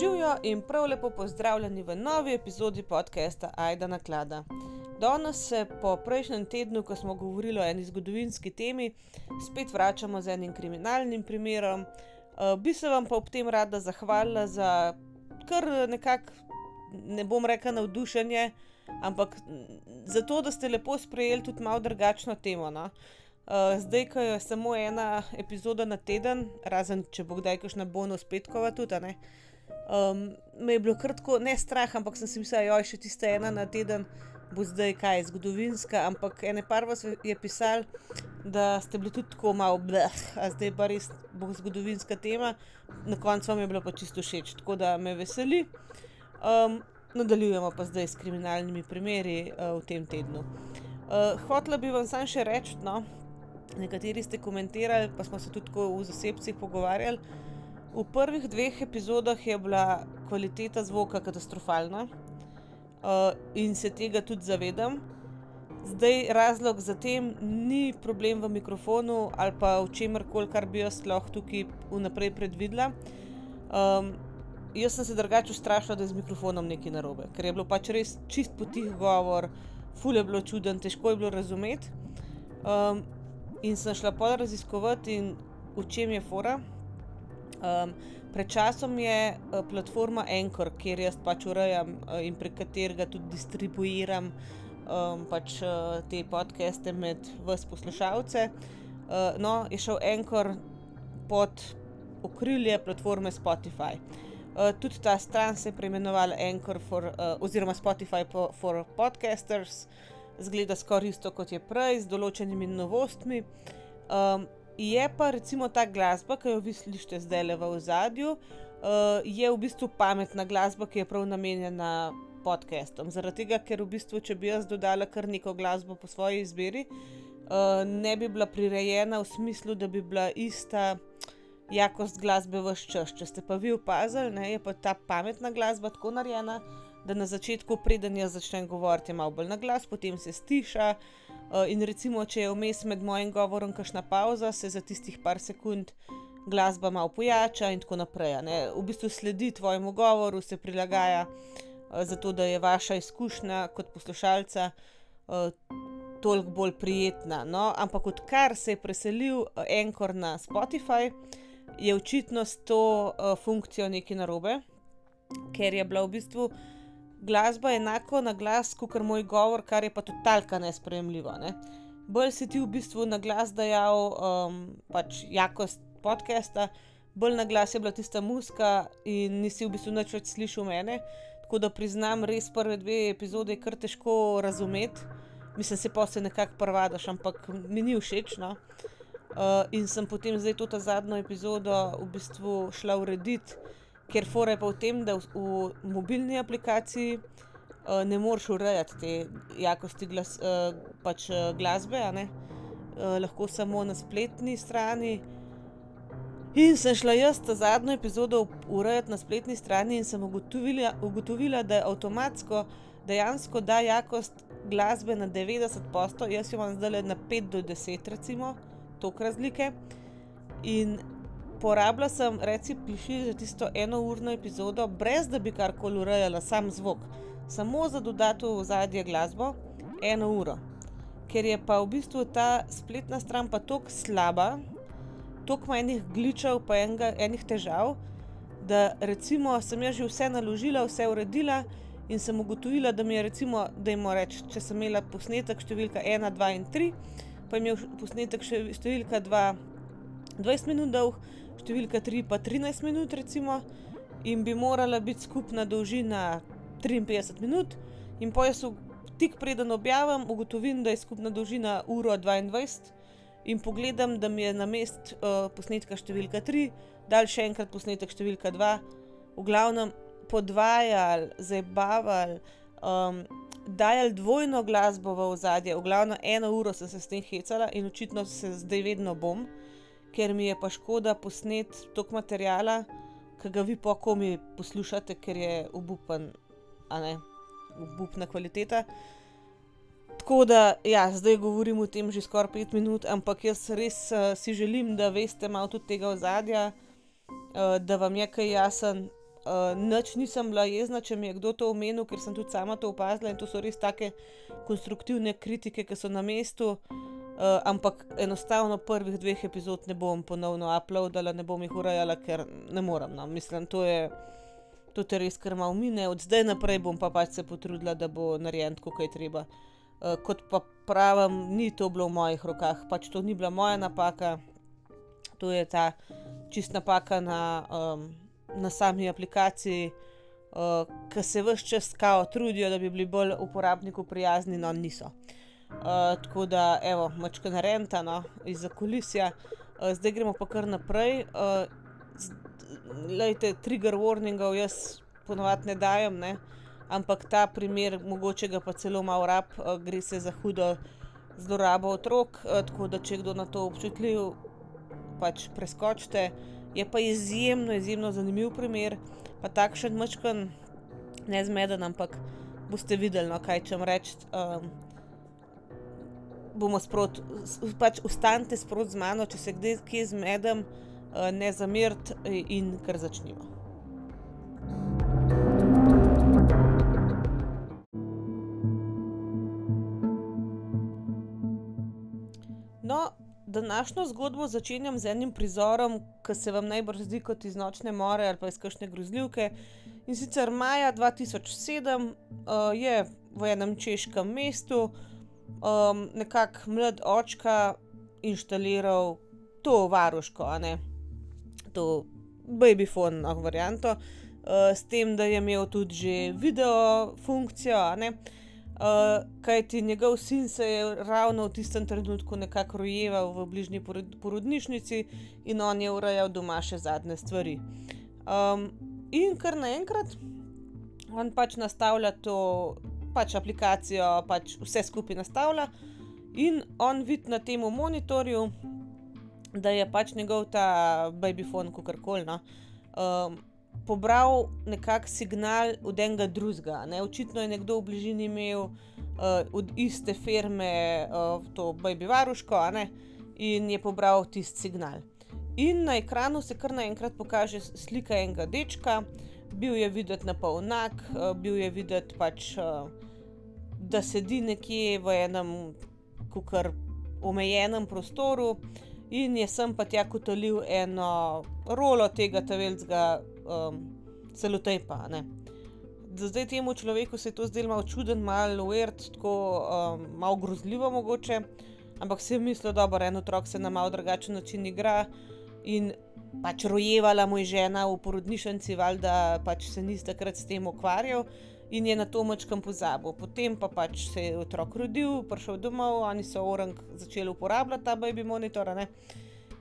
Živijo in prav lepo pozdravljeni v novi epizodi podcasta Aida na klada. Danes se po prejšnjem tednu, ko smo govorili o eni zgodovinski temi, spet vračamo z enim kriminalnim primerom. Uh, bi se vam pa ob tem rada zahvalila za kar nekako, ne bom rekla navdušenje, ampak za to, da ste lepo sprejeli tudi malo drugačno temo. No? Uh, zdaj, ko je samo ena epizoda na teden, razen če bo kdaj kakšna bonus petkova tudi, ne. Um, me je bilo kratko, ne strah, ampak sem si mislil, da je še tista ena na teden, bo zdaj kaj, zgodovinska. Ampak ene par vas je pisal, da ste bili tudi tako malo bleh, a zdaj pa res bo zgodovinska tema. Na koncu vam je bilo pa čisto všeč, tako da me veseli. Um, nadaljujemo pa zdaj s kriminalnimi primeri uh, v tem tednu. Uh, hotla bi vam samo še reči, no, nekateri ste komentirali, pa smo se tudi v zasebcih pogovarjali. V prvih dveh epizodah je bila kvaliteta zvoka katastrofalna uh, in se tega tudi zavedam. Zdaj razlog za tem ni problem v mikrofonu ali pa v čemer koli, kar bi jaz lahko tukaj vnaprej predvidela. Um, jaz sem se drugače ustrašila, da je z mikrofonom nekaj narobe, ker je bilo pač res čist potih govor, ful je bilo čuden, težko je bilo razumeti. Um, in sem šla pa raziskovati, v čem je fora. Um, pred časom je uh, platforma Anchor, kjer jaz pač urejam uh, in prek katerega tudi distribuiram um, pač, uh, te podcaste med vse poslušalce. Uh, no, je šel Anchor pod okrilje platforme Spotify. Uh, tudi ta stran se je preimenovala Anchor for, uh, oziroma Spotify for, for Podcasters, zgleda skoraj isto kot je prej, z določenimi novostmi. Um, Je pa recimo ta glasba, ki jo vi slišite zdaj le v zadju, uh, je v bistvu pametna glasba, ki je prav namenjena podcastom. Zaradi tega, ker v bistvu, če bi jaz dodala kar neko glasbo po svoji izbiri, uh, ne bi bila prirejena v smislu, da bi bila ista jakost glasbe v čas. Če ste pa vi opazili, ne, je pa ta pametna glasba tako narejena, da na začetku, preden jaz začnem govoriti, malo bolj na glas, potem se stiša. Eh, in recimo, če je vmes med mojim govorom kakšna pauza, se za tistih par sekund glasba malo pojača in tako naprej. Ne? V bistvu sledi tvojemu govoru, se prilagaja, uh, zato da je vaša izkušnja kot poslušalca uh, toliko bolj prijetna. No? Ampak odkar se je preselil Enkor na Spotify, je očitno s to funkcijo nekaj narobe, ker je bila v bistvu glasba enako na glas kot moj govor, kar je pa totalka nespremljivo. Ne? Bolj si ti v bistvu na glas dajal um, pač jakost podcasta, bolj na glas je bila tista muska in nisi v bistvu več slišal mene. Tako da priznam, res prve dve epizode je kar težko razumeti. Mislim, se se nekako prvadaš, ampak mi ni všeč. No? Uh, in sem potem zdaj to zadnjo epizodo v bistvu šla urediti ker fora je pa v tem, da v, v mobilni aplikaciji uh, ne moreš urejati te jakosti glas, uh, pač, uh, glasbe, uh, lahko samo na spletni strani. In sem šla jaz ta zadnjo epizodo urejati na spletni strani in sem ugotovila, ugotovila da je avtomatsko dejansko da jakost glasbe na 90%, jaz jo imam zdaj le na 5 do 10, recimo, tok razlike. In porabila sem, reci, piši za tisto eno urno epizodo, brez da bi karkoli urejala, sam zvok, samo za dodati v zadnje glasbo, eno uro. Ker je pa v bistvu ta spletna stran pa tako slaba, toliko manjih gličev, pa enega, enih težav, da recimo sem jaz že vse naložila, vse uredila in sem ugotovila, da mi je recimo, da jim reč, če sem imela posnetek številka 1, 2 in 3, pa je imel posnetek številka 2 20 minut dolg, številka 3 pa 13 minut, recimo, in bi morala biti skupna dolžina 53 minut, in po jaz tik preden objavim, ugotovim, da je skupna dolžina uro 22, in pogledam, da mi je na mest uh, posnetka številka 3, dal še enkrat posnetek številka 2, v glavnem podvajali, zabavali. Um, Dajal dvojno glasbo v ozadje, v glavno eno uro sem se s tem hecala in očitno se zdaj vedno bom ker mi je pa škoda posnet toliko materijala, ki ga vi pa komi poslušate, ker je obupen, a ne, obupna kvaliteta. Tako da, ja, zdaj govorim o tem že skoraj pet minut, ampak jaz res uh, si želim, da veste malo tudi tega ozadja, uh, da vam je kaj jasen. uh, nič nisem bila jezna, če mi je kdo to omenil, ker sem tudi sama to opazila in to so res take konstruktivne kritike, ki so na mestu. Uh, ampak enostavno prvih dveh epizod ne bom ponovno uploadala, ne bom jih urejala, ker ne morem. No. Mislim, to je, to je res kar malo mine, od zdaj naprej bom pa pač se potrudila, da bo narejen tako, kot je treba. Uh, kot pa pravim, ni to bilo v mojih rokah, pač to ni bila moja napaka, to je ta čist napaka na, um, na sami aplikaciji, uh, ki se vse čas kao trudijo, da bi bili bolj uporabniku prijazni, no niso. Uh, tako da, evo, mačka na renta, no, iz okulisja. Uh, zdaj gremo pa kar naprej. Uh, lejte, trigger warningov jaz ponovadi ne dajem, ne? ampak ta primer, mogoče ga pa celo malo rab, uh, gre se za hudo zlorabo otrok, uh, tako da če kdo na to občutljiv, pač preskočite. Je pa izjemno, izjemno zanimiv primer, pa takšen mačkan, ne zmeden, ampak boste videli, no, kaj čem reči. Um, bomo sproti, pač ustanite sproti z mano, če se kdaj kje zmedem, uh, ne zamirte in kar začnimo. No, današnjo zgodbo začenjam z enim prizorom, ki se vam najbrž zdi kot iz nočne more ali pa iz kakšne grozljivke. In sicer maja 2007 uh, je v enem češkem mestu um, nekako mlad očka inštaliral to varuško, a ne to babyphone, no, varianto, uh, s tem, da je imel tudi že video funkcijo, a ne. Uh, Kaj ti njegov sin se je ravno v tistem trenutku nekako rojeval v bližnji porodnišnici in on je urejal doma še zadnje stvari. Um, in kar naenkrat on pač nastavlja to pač aplikacijo, pač vse skupaj nastavlja in on vidi na tem monitorju, da je pač njegov ta babyphone, kako koli. No, um, pobral nekakšen signal od enega drugega. Očitno je nekdo v bližini imel uh, od iste firme uh, to Baby Varuško in je pobral tisti signal. In na ekranu se kar naenkrat pokaže slika enega dečka, bil je videti na polnak, uh, bil je videti pač, uh, da sedi nekje v enem kukar omejenem prostoru. In je sem pa tja kotalil eno rolo tega teveljskega um, celotepa. Zdaj temu človeku se je to zdelo malo čuden, malo uert, tako um, malo grozljivo mogoče, ampak si je mislil, da en otrok se na malo drugačen način igra in pač rojevala mu je žena v porodnišnici, valjda pač se ni takrat s tem ukvarjal. In je na to mačkam pozabil. Potem pa pač se je otrok rodil, prišel domov, oni so orang začeli uporabljati ta baby monitor. Ne?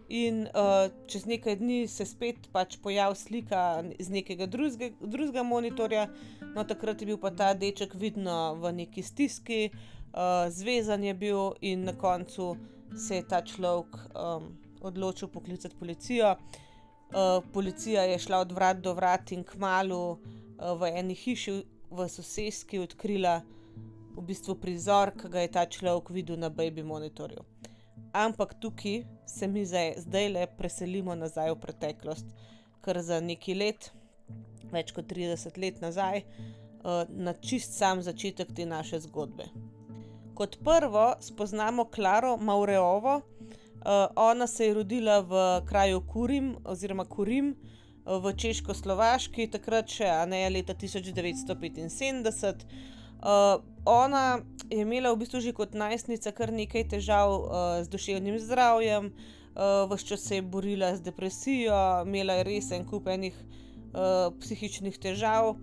In uh, čez nekaj dni se spet pač pojavi slika iz nekega drugega monitorja, no takrat je bil pa ta deček vidno v neki stiski, uh, zvezan je bil, in na koncu se je ta človek um, odločil poklicati policijo. Uh, policija je šla od vrat do vrat in kmalo uh, v eni hiši v sosedski odkrila v bistvu prizor, ki ga je ta človek videl na baby monitorju ampak tukaj se mi zdaj, zdaj le preselimo nazaj v preteklost, ker za neki let, več kot 30 let nazaj, uh, na čist sam začetek te naše zgodbe. Kot prvo spoznamo Klaro Maureovo. Uh, ona se je rodila v kraju Kurim, oziroma Kurim v Češko-Slovaški, takrat še ne leta 1975. Uh, ona je imela v bistvu že kot najstnica kar nekaj težav uh, z duševnim zdravjem, uh, vse čas se je borila z depresijo, imela je res en kup enih uh, psihičnih težav.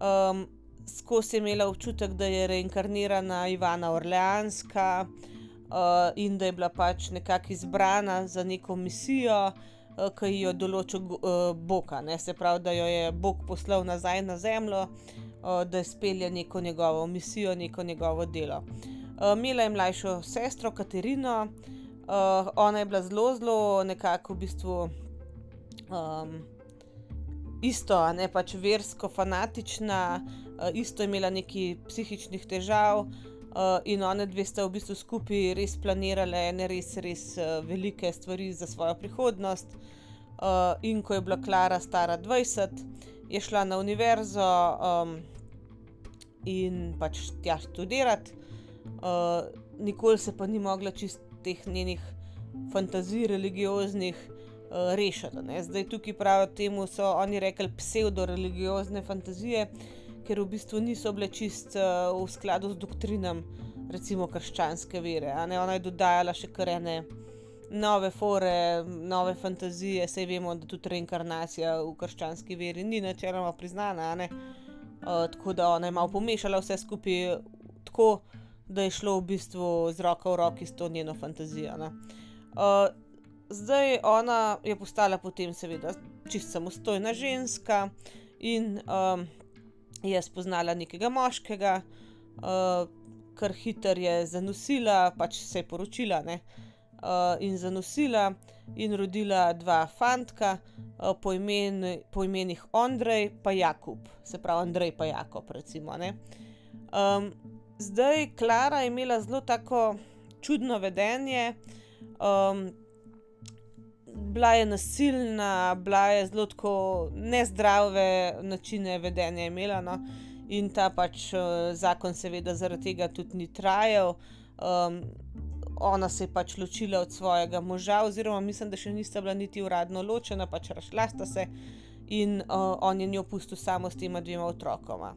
Um, Skozi je imela občutek, da je reinkarnirana Ivana Orleanska uh, in da je bila pač nekako izbrana za neko misijo, uh, ki jo določa uh, Bog, se pravi, da jo je Bog poslal nazaj na zemljo da spelje neko njegovo misijo, neko njegovo delo. Imela je mlajšo sestro Katerino, ona je bila zelo, zelo nekako v bistvu um, isto, ne pač versko fanatična, isto je imela nekaj psihičnih težav. Uh, in one dve sta v bistvu skupaj res planirale ene res, res uh, velike stvari za svojo prihodnost. Uh, in ko je bila Klara stara 20, je šla na univerzo um, in pač tja študirati, uh, nikoli se pa ni mogla čist teh njenih fantazij religioznih uh, rešiti. Zdaj tukaj pravijo temu, so oni rekli pseudo-religiozne fantazije, ker v bistvu niso bile čist uh, v skladu z doktrinam, recimo krščanske vere. Ona je dodajala še kar ene nove fore, nove fantazije, sej vemo, da tudi reinkarnacija v krščanski veri ni načeloma priznana. Uh, tako da ona je malo pomešala vse skupaj, tako da je šlo v bistvu z roko v roki s to njeno fantazijo. Uh, zdaj ona je postala potem, seveda, čist samostojna ženska in um, je spoznala nekega moškega, uh, kar hiter je zanosila, pač se je poročila. Ne? uh, in zanosila in rodila dva fantka uh, po, imen, po imenih Andrej in Jakub, se pravi Andrej in Jakob. Recimo, um, zdaj Klara je imela zelo tako čudno vedenje. Um, Bila je nasilna, bila je zelo tako nezdrave načine vedenja imela, no? in ta pač uh, zakon, seveda, zaradi tega tudi ni trajal. Um, ona se je pač ločila od svojega moža, oziroma mislim, da še nista bila niti uradno ločena, pač rašla sta se in uh, on je njo pustil samo s tema dvema otrokoma.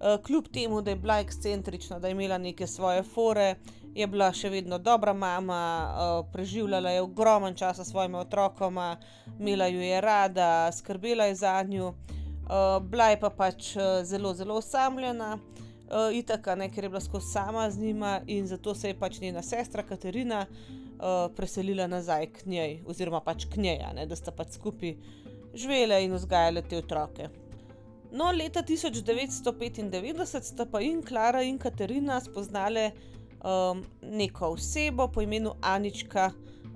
Uh, kljub temu, da je bila ekscentrična, da je imela neke svoje fore, je bila še vedno dobra mama, uh, preživljala je ogromen čas s svojimi otrokoma, imela ju je rada, skrbela je za njo, uh, bila je pa pač uh, zelo, zelo osamljena uh, itaka, ne, ker je bila skozi sama z njima in zato se je pač njena sestra Katarina uh, preselila nazaj k njej, oziroma pač k njej, ne, da sta pač skupaj živele in vzgajale te otroke. No, leta 1995 sta pa in Klara in Katarina spoznale um, neko osebo po imenu Anička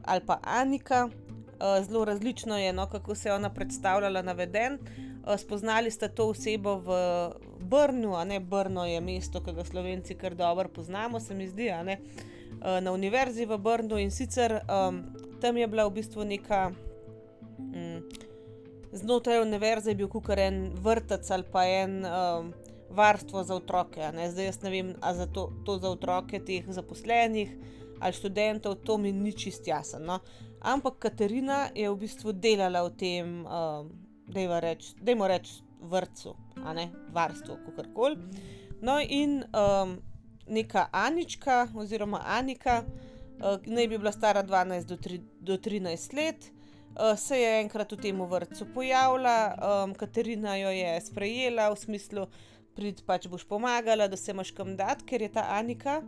ali pa Anika. Uh, zelo različno je, no, kako se je ona predstavljala, naveden. Uh, spoznali sta to osebo v Brnu, a ne Brno je mesto, ki ga slovenci kar dobro poznamo, se mi zdi, eh, na univerzi v Brnu in sicer um, tam je bila v bistvu neka. Um, Znotraj univerze je bil kukar en vrtec ali pa en um, varstvo za otroke. Zdaj jaz ne vem, ali za to, to za otroke teh zaposlenih ali študentov, to mi ni čist jasno. No? Ampak Katarina je v bistvu delala v tem, um, da je mo reči, vrtu, a ne varstvo, kako koli. No, in um, neka Anička, oziroma Anika, uh, naj bi bila stara 12 do, 3, do 13 let, uh, se je enkrat v tem vrtu pojavila, um, Katarina jo je sprejela v smislu, prid pač boš pomagala, da se imaš kam dati, ker je ta Anika.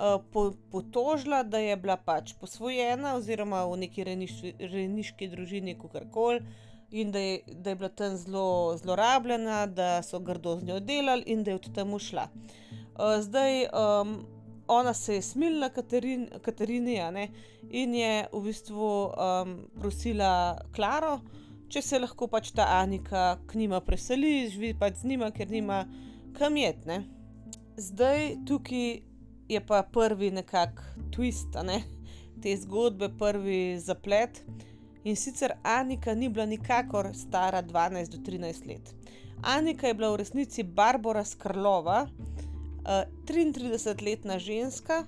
Uh, po, potožila, da je bila pač posvojena, oziroma v neki reniški, reniški družini, kako koli, in da je, da je bila tam zelo zlorabljena, da so grdo z njo delali in da je od tam ušla. Uh, zdaj, um, ona se je smilila Katarin, Katarini ne, in je v bistvu um, prosila Klaro, če se lahko pač ta Anika k njima preseli, živi pač z njima, ker nima kam jetne. Zdaj tukaj je pa prvi nekakšen twist ne, te zgodbe, prvi zaplet. In sicer Anika ni bila nikakor stara 12 do 13 let. Anika je bila v resnici Barbara Skrlova, 33-letna eh, ženska,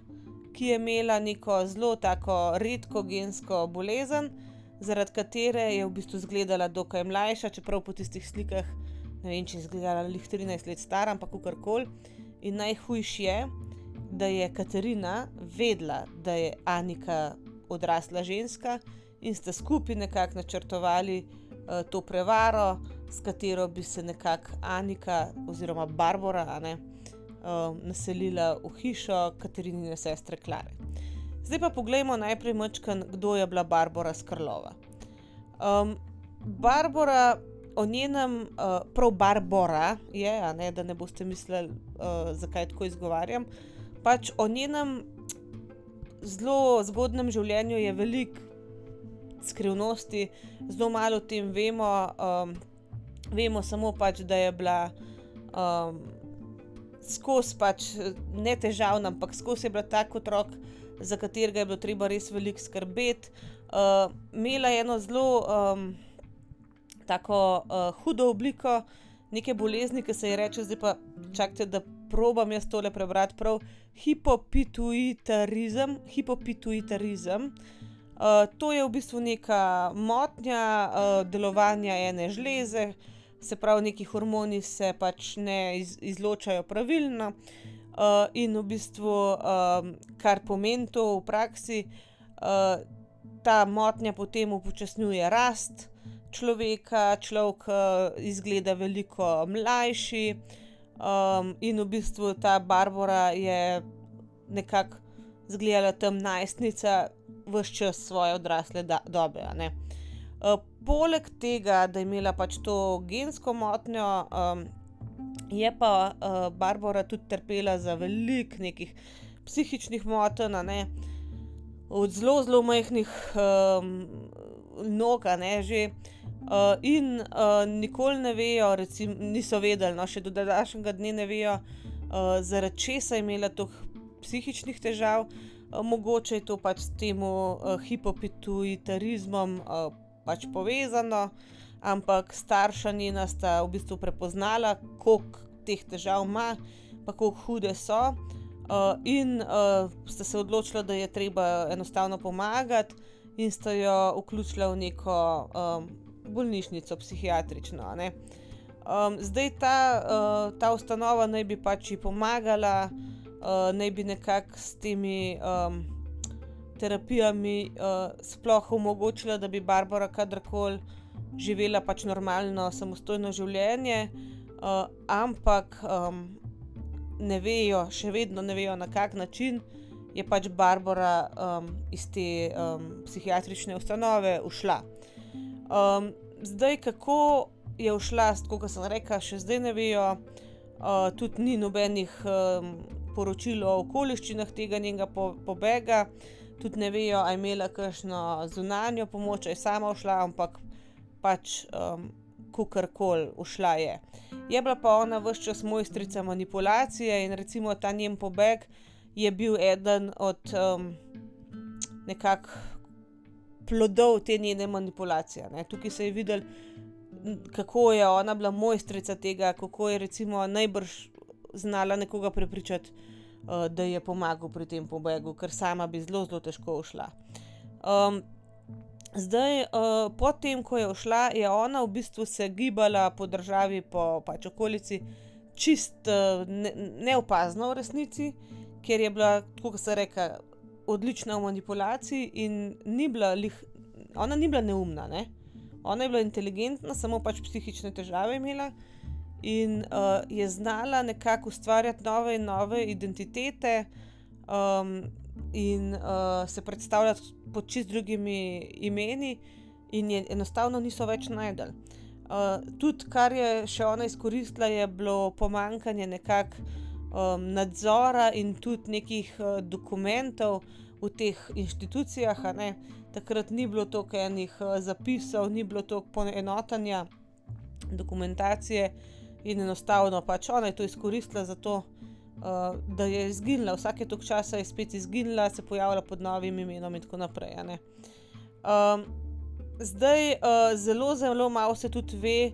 ki je imela neko zelo tako redko gensko bolezen, zaradi katere je v bistvu izgledala dokaj mlajša, čeprav po tistih slikah ne vem, če je izgledala le 13 let stara, ampak koli. In najhujši je, da je Katarina vedela, da je Anika odrasla ženska in sta skupaj nekako načrtovali uh, to prevaro, s katero bi se nekako Anika oziroma Barbara ne, uh, naselila v hišo Katarinine sestre Klare. Zdaj pa pogledajmo najprej, mačkan, kdo je bila Barbara Skrlova. Um, Barbara, o njenem, uh, prav Barbara je, ne, da ne boste mislili, uh, zakaj tako izgovarjam. Pač o njenem zelo zgodnem življenju je veliko skrivnosti, zelo malo o tem vemo. Um, vemo samo pač, da je bila um, skozi pač ne težavna, ampak skozi je bila tak otrok, za katerega je bilo treba res veliko skrbeti. Uh, imela je eno zelo um, tako uh, hudo obliko neke bolezni, ki se ji reče, zdaj pa čakajte, da probam jaz tole prebrati prav. Hipopituitarizem. Hipopituitarizem. Uh, to je v bistvu neka motnja uh, delovanja ene žleze, se pravi, neki hormoni se pač ne iz, izločajo pravilno. Uh, in v bistvu, uh, kar pomeni to v praksi, uh, ta motnja potem upočasnjuje rast človeka, človek uh, izgleda veliko mlajši, um, in v bistvu ta Barbara je nekako zgledala tam najstnica, vse čas svoje odrasle dobe. Uh, poleg tega, da je imela pač to gensko motnjo, um, je pa uh, Barbara tudi trpela za velik nekih psihičnih motenj, od zelo, zelo majhnih um, nog, ne že. Uh, in uh, nikoli ne vejo, recimo, niso vedeli, no, še do današnjega dne ne vejo, uh, zaradi česa je imela toliko psihičnih težav, uh, mogoče je to pač s tem uh, hipopituitarizmom uh, pač povezano, ampak starša njena sta v bistvu prepoznala, koliko teh težav ima, pa koliko hude so. Uh, in uh, sta se odločila, da je treba enostavno pomagati, in sta jo vključila v neko um, bolnišnico, psihiatrično. Um, zdaj ta, uh, ta ustanova naj bi pač pomagala, uh, naj bi nekako s temi um, terapijami uh, sploh omogočila, da bi Barbara kadarkoli živela pač normalno, samostojno življenje, uh, ampak um, ne vejo, še vedno ne vejo na kak način. Je pač Barbara um, iz te um, psihiatrične ustanove ušla. Um, zdaj, kako je všla, kot sem rekla, še zdaj ne vejo, uh, tudi ni nobenih um, poročil o okoliščinah tega njenega po pobega, tudi ne vejo, ali je imela kakšno zunanjo pomoč, ali je sama všla, ampak pač um, kukorkoli všla je. Je bila pa ona vse čas mojstrica manipulacije in recimo ta njen pobeg je bil eden od um, nekakšnih plodov te njene manipulacije. Ne. Tukaj se je videl, kako je ona bila mojstrica tega, kako je recimo najbrž znala nekoga prepričati, da je pomagal pri tem pobegu, ker sama bi zelo, zelo težko ušla. Um, zdaj, uh, potem, ko je ušla, je ona v bistvu se gibala po državi, po pač okolici, čist uh, ne, neopazno v resnici, ker je bila, kot se reka, odlična v manipulaciji in ni bila, lih, ona ni bila neumna, ne? ona je bila inteligentna, samo pač psihične težave imela in uh, je znala nekako ustvarjati nove in nove identitete um, in uh, se predstavljati pod čist drugimi imeni, in je enostavno niso več najdel. Uh, tudi kar je še ona izkoristila, je bilo pomankanje nekakšnega um, nadzora in tudi nekih uh, dokumentov v teh inštitucijah. Takrat ni bilo toliko enih uh, zapisov, ni bilo toliko poenotanja dokumentacije in enostavno pač ona je to izkoristila za to. Uh, da je izginila, vsake toliko časa je spet izginila, se pojavila pod novim imenom, in tako naprej. Um, zdaj, uh, zelo, zelo malo se tudi ve,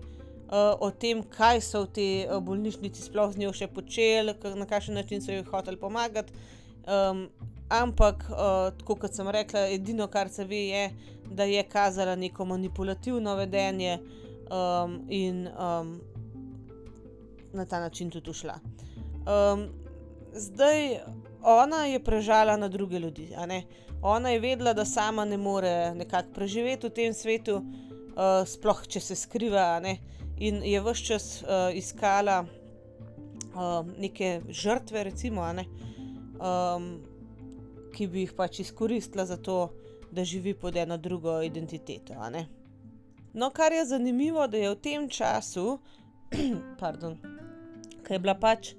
uh, o tem, kaj so v tej bolnišnici sploh z njo še počeli, na kakšen način so ji hoteli pomagati. Um, ampak, uh, tako kot sem rekla, edino, kar se ve, je, da je kazala neko manipulativno vedenje um, in um, na ta način tudi ušla. Um, zdaj, ona je prežala na druge ljudi. Ona je vedela, da sama ne more nekako preživeti v tem svetu, uh, sploh če se skriva. In je vse čas uh, iskala uh, neke žrtve, recimo, ne, um, ki bi jih pač izkoristila za to, da živi pod eno drugo identiteto. No, kar je zanimivo, da je v tem času, pardon, ki je bila pač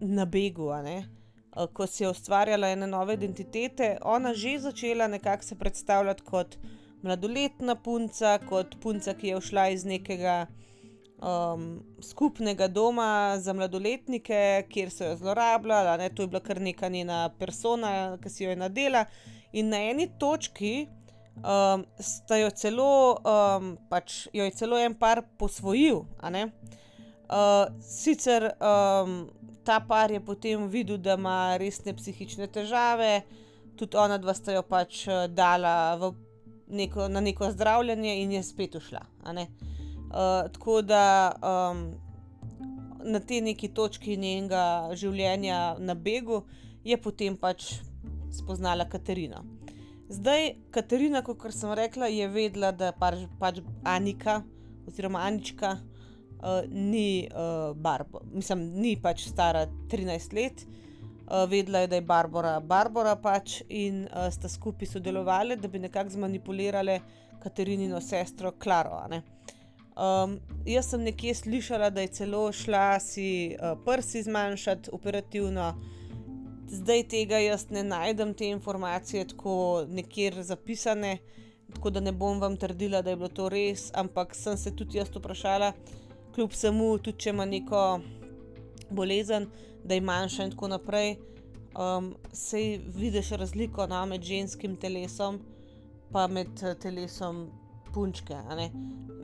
na begu, ne, uh, ko si je ustvarjala ene nove identitete, ona že začela nekako se predstavljati kot mladoletna punca, kot punca, ki je všla iz nekega um, skupnega doma za mladoletnike, kjer so jo zlorabljali, to je bila kar neka njena persona, ki si jo je nadela. In na eni točki Um, jo celo, um, pač jo je celo en par posvojil. Uh, sicer um, ta par je potem videl, da ima resne psihične težave, tudi ona dva sta jo pač dala neko, na neko zdravljenje in je spet ušla. Uh, tako da um, na tej neki točki njenega življenja na begu je potem pač spoznala Katarina. Zdaj, Katarina, kot sem rekla, je vedela, da pač, pač Anika oziroma Anička uh, ni uh, Barbara, mislim, ni pač stara 13 let. Uh, vedela je, da je Barbara Barbara pač in uh, sta skupaj sodelovali, da bi nekako zmanipulirali Katarinino sestro Klaro. Um, jaz sem nekje slišala, da je celo šla si uh, prsi zmanjšati operativno. Zdaj tega jaz ne najdem te informacije tako nekjer zapisane, tako da ne bom vam trdila, da je bilo to res, ampak sem se tudi jaz vprašala, kljub samo, tudi če ima neko bolezen, da je manjša in tako naprej. Um, Sej vidiš razliko no, med ženskim telesom in med uh, telesom punčke.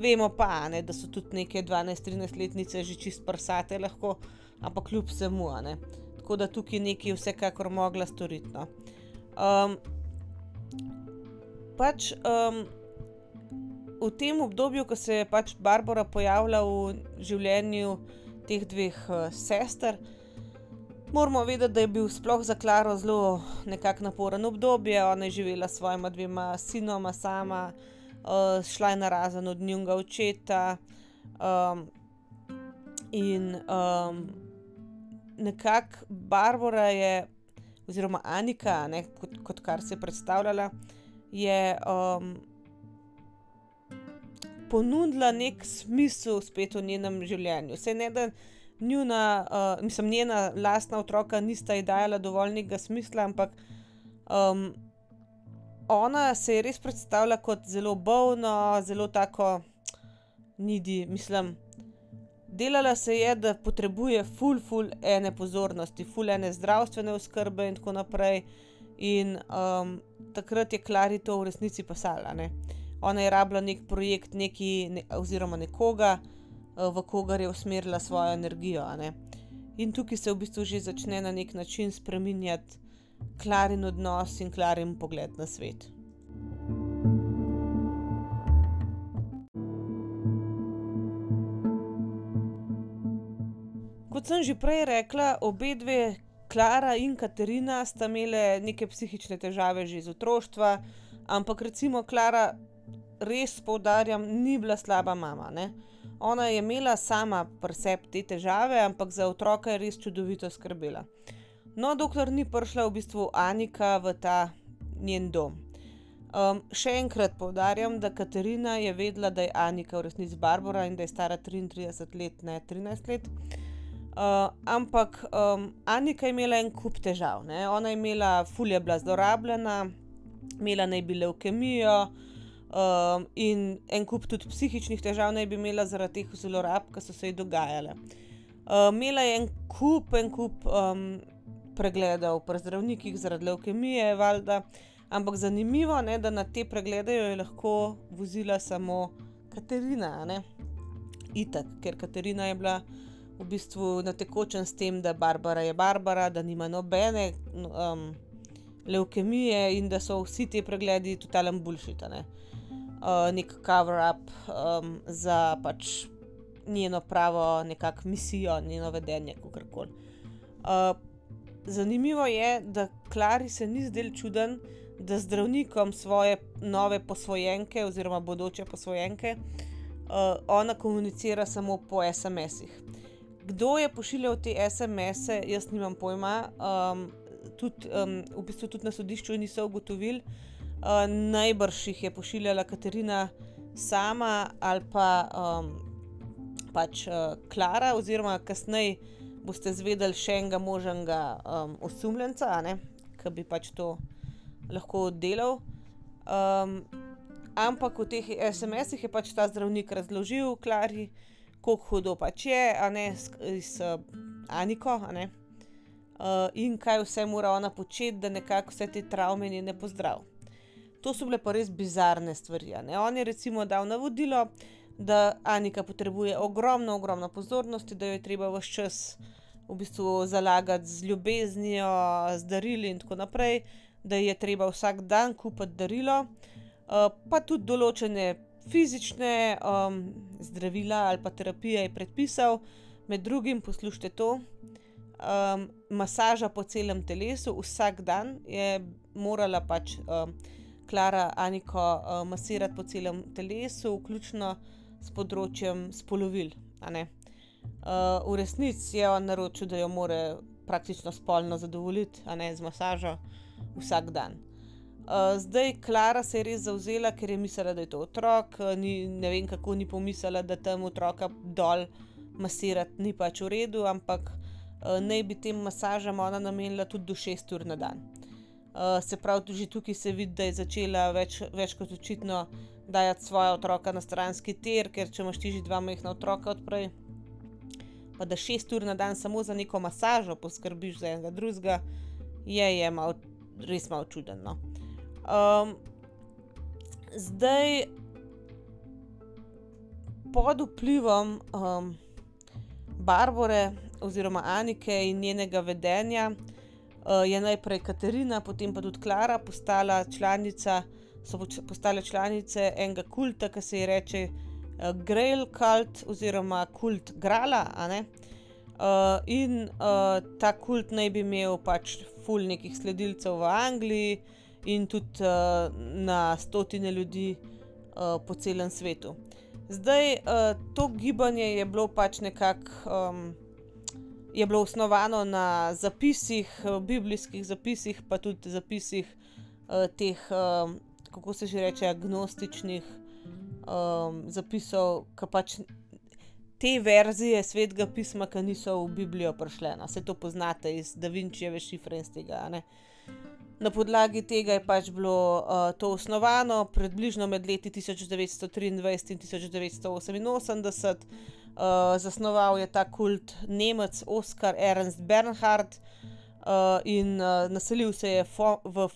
Vemo pa, ne, da so tudi neke 12-13 letnice že čist prsate, lahko, ampak kljub vsemu. Tako da tukaj nekaj vsekakor mogla storiti. No. Um, pač um, v tem obdobju, ko se je pač Barbara pojavila v življenju teh dveh uh, sester, moramo vedeti, da je bil sploh za Klaro zelo nekako naporen obdobje. Ona je živela s svojima dvema sinoma sama, uh, šla je na razen od njunga očeta. Um, in um, nekako Barbara je, oziroma Anika, ne, kot, kot kar se je predstavljala, je um, ponudila nek smisel spet v njenem življenju. Vse ne da njuna, uh, mislim, njena lastna otroka nista ji dajala dovoljnega smisla, ampak um, ona se je res predstavljala kot zelo bolna, zelo tako nidi, mislim. Delala se je, da potrebuje ful, ful ene pozornosti, ful ene zdravstvene oskrbe in tako naprej. In um, takrat je Klari to v resnici pasala. Ne? Ona je rabila nek projekt, neki, ne, oziroma nekoga, uh, v kogar je usmerila svojo energijo. In tukaj se v bistvu že začne na nek način spremenjati Klarin odnos in Klarin pogled na svet. kot sem že prej rekla, obe dve, Klara in Katarina, sta imele neke psihične težave že iz otroštva, ampak recimo Klara, res poudarjam, ni bila slaba mama. Ne? Ona je imela sama preseb te težave, ampak za otroka je res čudovito skrbela. No, dokler ni prišla v bistvu Anika v ta njen dom. Um, še enkrat poudarjam, da Katarina je vedela, da je Anika v resnici Barbara in da je stara 33 let, ne 13 let. Uh, ampak um, Anika je imela en kup težav. Ne? Ona je imela, fulje bila zlorabljena, imela naj bi leukemijo um, in en kup tudi psihičnih težav naj bi imela zaradi teh zlorab, ki so se ji dogajale. Uh, imela je en kup, en kup um, pregledov pri zdravnikih zaradi leukemije, valjda. Ampak zanimivo je, da na te preglede jo je lahko vozila samo Katarina, Itak, ker Katarina je bila v bistvu na tekočem s tem, da Barbara je Barbara, da nima nobene um, leukemije in da so vsi ti pregledi totalen bullshit. Ne? Uh, nek cover-up um, za pač njeno pravo, nekakšno misijo, njeno vedenje, kako koli. Uh, zanimivo je, da Klari se ni zdel čuden, da zdravnikom svoje nove posvojenke oziroma bodoče posvojenke uh, ona komunicira samo po SMS-ih. Kdo je pošiljal te SMS-e, jaz nimam pojma. Um, tudi, um, v bistvu tudi na sodišču niso ugotovili. Uh, najbrž jih je pošiljala Katarina sama ali pa um, pač uh, Klara, oziroma kasneje boste zvedeli še enega možnega um, osumljenca, ki bi pač to lahko delal. Um, ampak v teh SMS-ih je pač ta zdravnik razložil Klari kako hudo pač je, a ne s uh, Aniko, a ne. Uh, in kaj vse mora ona početi, da nekako vse te travme ne pozdrav. To so bile pa res bizarne stvari. On je recimo dal navodilo, da Anika potrebuje ogromno, ogromno pozornosti, da jo je treba vse čas v bistvu zalagati z ljubeznijo, z darili in tako naprej, da je treba vsak dan kupiti darilo, uh, pa tudi določene fizične um, zdravila ali pa terapije je predpisal, med drugim poslušajte to. Um, masaža po celem telesu, vsak dan je morala pač um, Klara Aniko uh, masirati po celem telesu, vključno s področjem spolovil. Uh, v resnici je on naročil, da jo more praktično spolno zadovoljiti, a ne z masažo vsak dan. Uh, zdaj, Klara se je res zauzela, ker je mislila, da je to otrok. Ni, ne vem, kako ni pomislila, da tam otroka dol masirati ni pač v redu, ampak uh, naj bi tem masažam ona namenila tudi do 6 ur na dan. Uh, se pravi, tudi tukaj se vidi, da je začela več, več kot očitno dajati svoje otroka na stranski ter, ker če imaš ti že dva majhna otroka odprej, pa da šest ur na dan samo za neko masažo poskrbiš za enega drugega, je, je mal, res malo čudno. Um, zdaj, pod vplivom um, Barbare oziroma Anike in njenega vedenja je najprej Katarina, potem pa tudi Klara postala članica so postale članice enega kulta, ki se ji reče uh, Grail Cult oziroma kult Grala. Uh, in uh, ta kult naj bi imel pač ful nekih sledilcev v Angliji in tudi uh, na stotine ljudi uh, po celem svetu. Zdaj, uh, to gibanje je bilo pač nekako. Um, Je bilo osnovano na zapisih, biblijskih zapisih, pa tudi zapisih uh, teh uh, kako se že reče, agnostičnih um, zapisov, ki pač te verzije svetega pisma, ki niso v Biblijo prišle. No, se to poznate iz Da Vinčijeve šifre in z tega. Ne? Na podlagi tega je pač bilo uh, to osnovano, približno med leti 1923 in 1988. Uh, zasnoval je ta kult Nemec Oskar Ernst Bernhard, uh, in uh, naselil se je fo v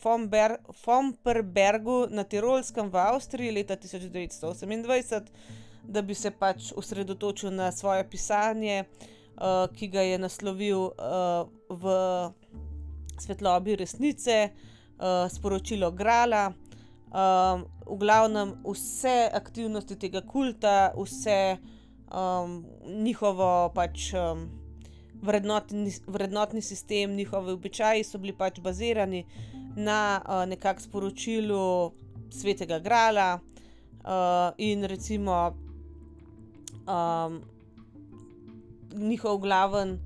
Fomperbergu na Tirolskem v Avstriji leta 1928, da bi se pač osredotočil na svoje pisanje, uh, ki ga je naslovil uh, v svetlobi resnice, uh, sporočilo Grala. Um, v glavnem, vse aktivnosti tega kulta, vse um, njihovo pač. Um, vrednotni, vrednotni sistem, njihovi običaji so bili pač bazirani na uh, nekakšnem sporočilu svetega Grala uh, in recimo um, njihov glaven,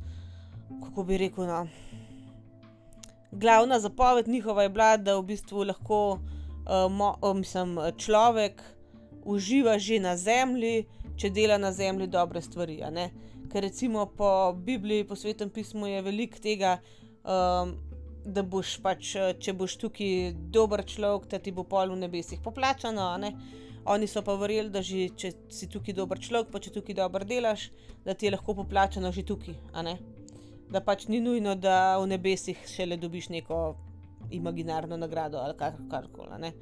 kako bi rekel, no, glavna zapoved njihova je bila, da v bistvu lahko uh, mo, mislim, človek uživa že na zemlji, če dela na zemlji dobre stvari. Ker recimo po Bibliji, po svetem pismu je veliko tega, um, da boš pač, če boš tukaj dober človek, da ti bo pol v nebesih poplačano. Oni so pa verjeli, da že, če si tukaj dober človek, pa če tukaj dobro delaš, da ti je lahko poplačano že tukaj. Da pač ni nujno, da v nebesih šele dobiš neko imaginarno nagrado ali kar koli.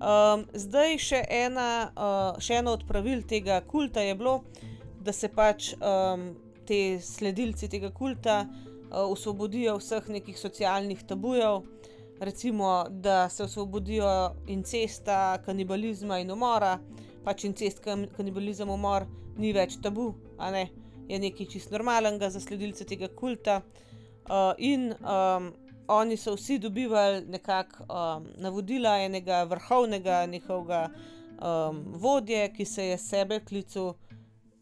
Um, zdaj še, ena, uh, še eno od pravil tega kulta je bilo, da se pač um, te sledilci tega kulta uh, osvobodijo vseh nekih socialnih tabujev, recimo, da se osvobodijo incesta, kanibalizma in umora, pač incest, kanibalizem, umor ni več tabu, ne? je nekaj čist normalnega za sledilce tega kulta. Uh, in um, oni so vsi dobivali nekakšna um, navodila enega vrhovnega njihovega um, vodje, ki se je sebe klical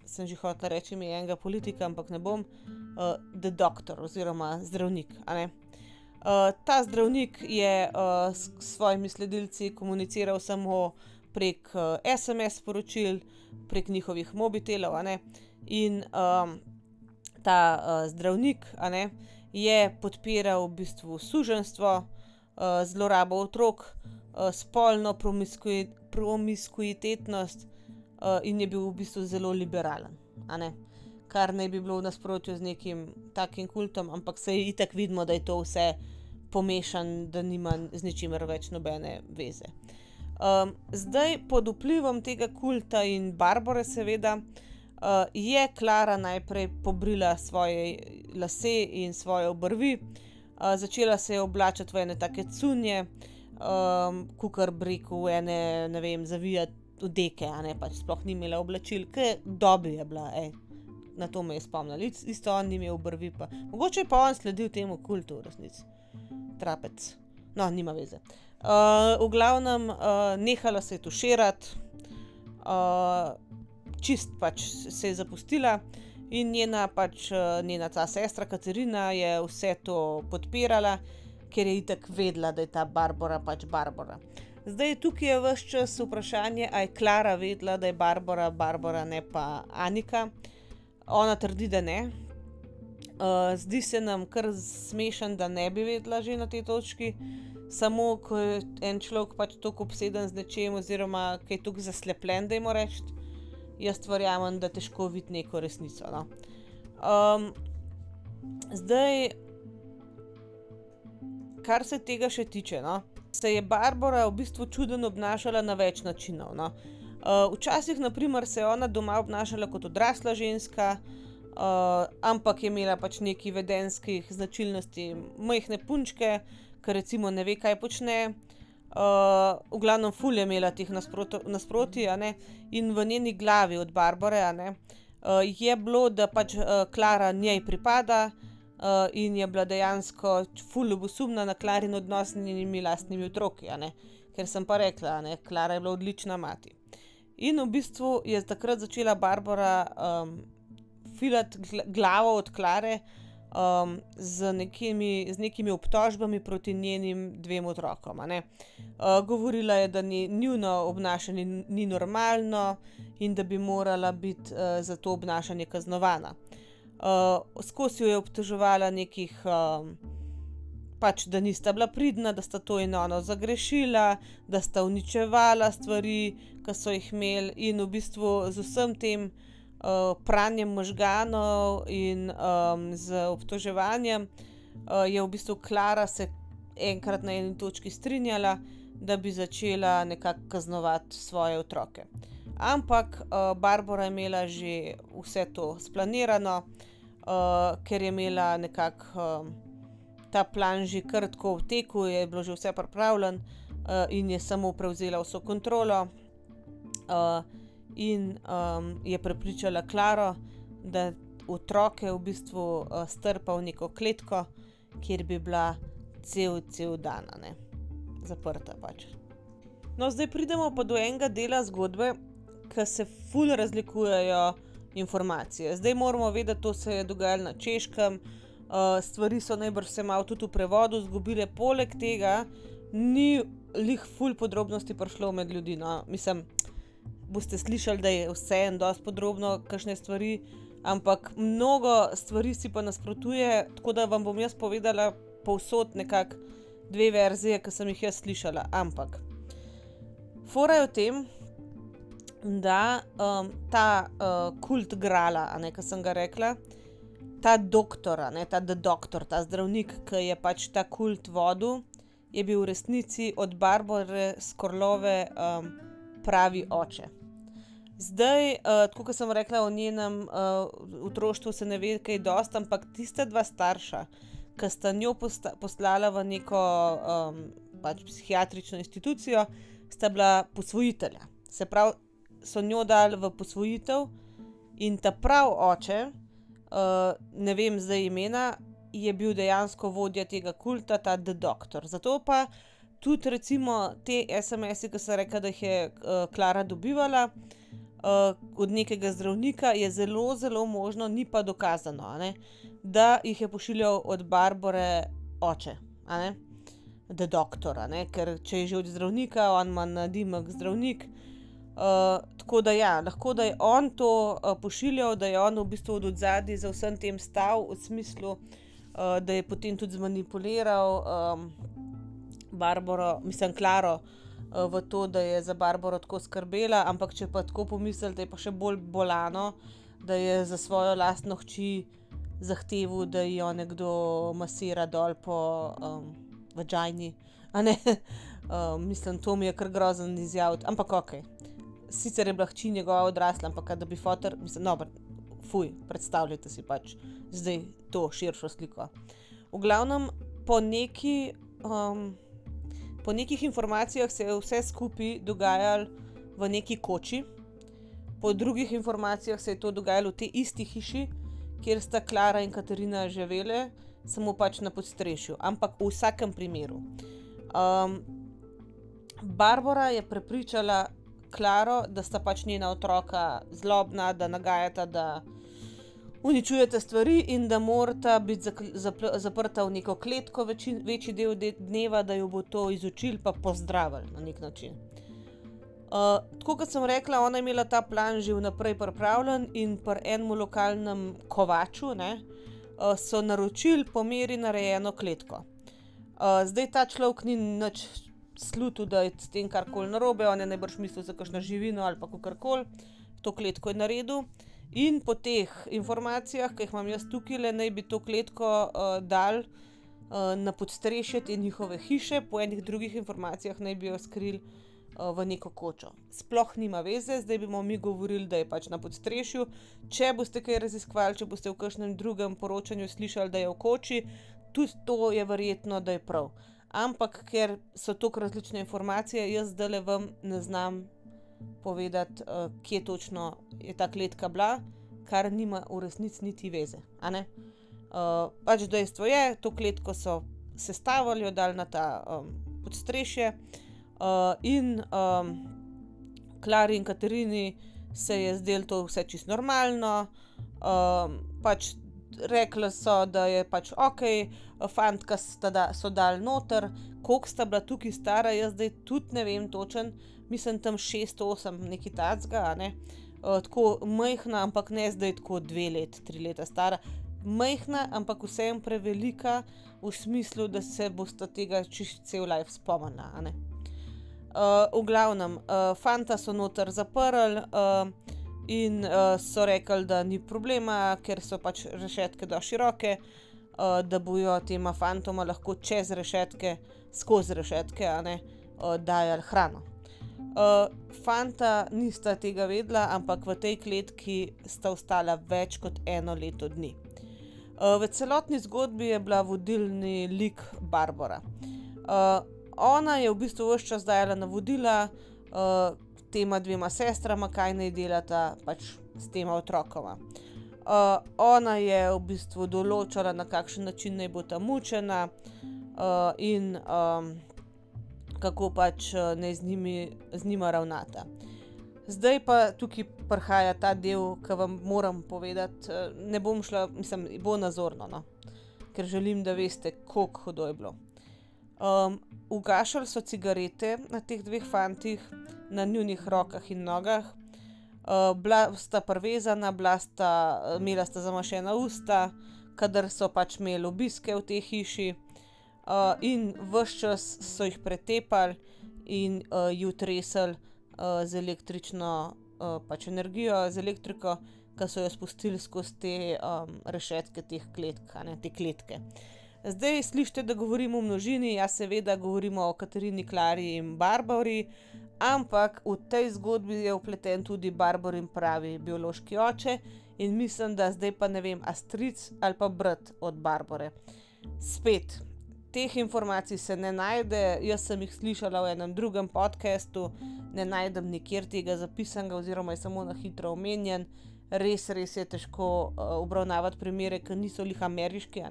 sem že hotel reči, mi je enega politika, ampak ne bom, uh, The Doctor oziroma zdravnik. Uh, ta zdravnik je uh, s svojimi sledilci komuniciral samo prek uh, SMS sporočil, prek njihovih mobitelov. In um, ta uh, zdravnik ne, je podpiral v bistvu suženstvo, uh, zlorabo otrok, uh, spolno promiskuitetnost uh, in je bil v bistvu zelo liberalen. Kar ne bi bilo v nasprotju z nekim takim kultom, ampak se je itak vidno, da je to vse pomešan, da nima z ničimer več nobene veze. Um, zdaj, pod vplivom tega kulta in Barbare, seveda, uh, je Klara najprej pobrila svoje lase in svoje obrvi, uh, začela se je oblačiti v ene take cunje, um, kukar breku, v ene, ne vem, zavijati odeke, a ne pač sploh ni imela oblačil, ki dobi je bila, ej. Na to me je spomnil, isto on ni imel obrvi. Pa. Mogoče je pa on sledil temu kultu, v resnici. Trapec. No, nima veze. Uh, v glavnem, uh, nehala se je tuširati, uh, čist pač se je zapustila in njena, pač, uh, njena ta sestra Katarina je vse to podpirala, ker je itek vedela, da je ta Barbara pač Barbara. Zdaj tukaj je vse čas vprašanje, ali je Klara vedela, da je Barbara, Barbara, ne pa Anika. Ona trdi, da ne. Uh, zdi se nam kar smešen, da ne bi vedela že na tej točki, samo ko je en človek pač tako obseden z nečem, oziroma ki je tako zaslepljen, da jim reči. Jaz verjamem, da težko vidi neko resnico. No. Um, zdaj, kar se tega še tiče, no, se je Barbara v bistvu čudno obnašala na več načinov. No. Uh, včasih, naprimer, se je ona doma obnašala kot odrasla ženska, uh, ampak je imela pač nekaj vedenskih značilnosti, majhne punčke, ki recimo ne ve, kaj počne. Uh, v glavnem, fulje je imela teh nasproti, in v njeni glavi od Barbare uh, je bilo, da pač uh, Klara njej pripada, uh, in je bila dejansko fulubosumna na Klarin odnos z njenimi lastnimi otroki, ker sem pa rekla, da Klara je bila odlična mati. In v bistvu je takrat začela Barbara um, filati glavo od Klare um, z, nekimi, z nekimi obtožbami proti njenim dvem otrokom. Uh, govorila je, da njihovo obnašanje ni normalno in da bi morala biti uh, za to obnašanje kaznovana uh, skozi jo je obtoževala nekih, um, pač, da nista bila pridna, da sta to in ono zagrešila, da sta uničevala stvari, ki so jih imeli, in v bistvu z vsem tem uh, pranjem možganov in um, z obtoževanjem uh, je v bistvu Klara se enkrat na eni točki strinjala. Da bi začela nekako kaznovati svoje otroke. Ampak uh, Barbara je imela že vse to splanirano, uh, ker je imela nekako uh, ta plan že kar tako v teku, je bilo že vse pripravljeno uh, in je samo prevzela vso kontrolo. Uh, in um, je prepričala Klaro, da otroke v bistvu uh, strpa v neko kletko, kjer bi bila cel, cel dan, ne? zaprta pač. No, zdaj pridemo pa do enega dela zgodbe, ki se fully razlikujejo informacije. Zdaj moramo vedeti, da se je dogajalo na češkem, uh, stvari so najbrž se malo tudi v prevodu zgubile, poleg tega ni lih ful podrobnosti prišlo med ljudi. No. Mislim, boste slišali, da je vse en dosti podrobno, kakšne stvari, ampak mnogo stvari si pa nasprotuje, tako da vam bom jaz povedala povsod nekako dve verzije, ki sem jih jaz slišala. Ampak. Fora je v tem, da um, ta uh, kult grala, ne, ki sem ga rekla, ta doktor, ne, ta doktor, ta zdravnik, ki je pač ta kult vodil, je bil v resnici od Barbare Skorlove um, pravi oče. Zdaj, uh, kot sem rekla o njenem uh, otroštvu, se ne ve, kaj dosti, ampak tiste dva starša, ki sta njo poslala v neko um, pač psihiatrično institucijo, sta bila posvojitelja. Se pravi, so njo dali v posvojitev in ta prav oče, uh, ne vem zdaj imena, je bil dejansko vodja tega kulta, ta The Doctor. Zato pa tudi recimo te SMS-e, ki so rekli, da jih je uh, Klara dobivala. Uh, od nekega zdravnika je zelo, zelo možno, ni pa dokazano, ne, da jih je pošiljal od Barbare oče, da je doktor. Ker če je že od zdravnika, on ima na dimek zdravnik, Uh, tako da, ja, lahko da je on to uh, pošiljal, da je on v bistvu od zadaj za vsem tem stal, v smislu, uh, da je potem tudi zmanipuliral um, Barbaro, mislim, Klaro, uh, v to, da je za Barbaro tako skrbela. Ampak če pa tako pomislite, je pa še bolj bolano, da je za svojo lastno hči zahteval, da jo nekdo masira dol po um, vagini. Uh, mislim, to mi je kar grozen izjaviti, ampak ok. Sicer je bila hči njegova odrasla, ampak da bi fotor, mislim, no, fuj, predstavljajte si pač zdaj to širšo sliko. V glavnem, po, neki, um, po nekih informacijah se je vse skupaj dogajalo v neki koči, po drugih informacijah se je to dogajalo v tej isti hiši, kjer sta Klara in Katarina živele, samo pač na podstrešju, ampak v vsakem primeru. Um, Barbara je prepričala Klaro, da sta pač njena otroka zlobna, da nagajata, da uničujete stvari in da morata biti zaprta v neko kletko večin, večji del dneva, da jo bo to izučil, pa pozdravil na nek način. Uh, tako kot sem rekla, ona je imela ta plan že vnaprej pripravljen in pri enem lokalnem kovaču ne, uh, so naročili po meri narejeno kletko. Uh, zdaj ta človek ni nič slutu, da je s tem karkoli narobe, on je najbrž mislil za kakšno živino ali pa karkoli, to kletko je naredil. In po teh informacijah, ki jih imam jaz tukaj, le naj bi to kletko uh, dal uh, na podstrešje te njihove hiše, po enih drugih informacijah naj bi jo skril uh, v neko kočo. Sploh nima veze, zdaj bomo mi govorili, da je pač na podstrešju. Če boste kaj raziskovali, če boste v kakšnem drugem poročanju slišali, da je v koči, tudi to je verjetno, da je prav. Ampak ker so tako različne informacije, jaz zdaj le vam ne znam povedati, uh, kje točno je ta kletka bila, kar nima v resnici niti veze. Uh, pač dejstvo je, to kletko so sestavili, jo dali na ta um, podstrešje, uh, in um, Klari in Katarini se je zdelo to vse čisto normalno. Um, pač rekli so, da je pač ok, fantka so dal noter, koliko sta bila tukaj stara, jaz zdaj tudi ne vem točen mislim, tam 6-8, nekaj tacga, ne? uh, tako majhna, ampak ne zdaj tako dve leti, tri leta stara. Majhna, ampak vsem prevelika v smislu, da se boste tega čist cel life spomnila. Uh, v glavnem, uh, fanta so noter zaprli uh, in uh, so rekli, da ni problema, ker so pač rešetke do široke, uh, da bojo tema fantoma lahko čez rešetke, skozi rešetke, uh, dajali hrano. Uh, fanta nista tega vedela, ampak v tej kletki sta ostala več kot eno leto dni. Uh, v celotni zgodbi je bila vodilni lik Barbara. Uh, ona je v bistvu vse čas dajala navodila uh, tema dvema sestrama, kaj naj delata pač s tema otrokoma. Uh, ona je v bistvu določala, na kakšen način naj bo ta mučena, uh, in um, kako pač eh, ne z, njimi, z njima ravnata. Zdaj pa tukaj prihaja ta del, ki vam moram povedati. Eh, ne bom šla, mislim, bo nazorno, no? ker želim, da veste, kako hudo je bilo. Um, ugašali so cigarete na teh dveh fantih, na njihovih rokah in nogah, uh, bila sta prvezana, bila sta, imela sta zamašena usta, kadar so pač imeli obiske v tej hiši uh, in vse čas so jih pretepali in uh, jih tresali uh, z električno uh, pač energijo, z elektriko, ki so jo spustili skozi te um, rešetke teh kletk, ne te kletke. Zdaj slišite, da govorimo o množini, jaz seveda govorimo o Katarini, Klari in Barbari, ampak v tej zgodbi je upleten tudi Barbarin pravi biološki oče in mislim, da zdaj pa ne vem, Astric ali pa brat od Barbare. Spet, teh informacij se ne najde, jaz sem jih slišala v enem drugem podkastu, ne najdem nikjer tega zapisanega, oziroma je samo na hitro omenjen. Res, res je težko uh, obravnavati primere, ki niso lih ameriški,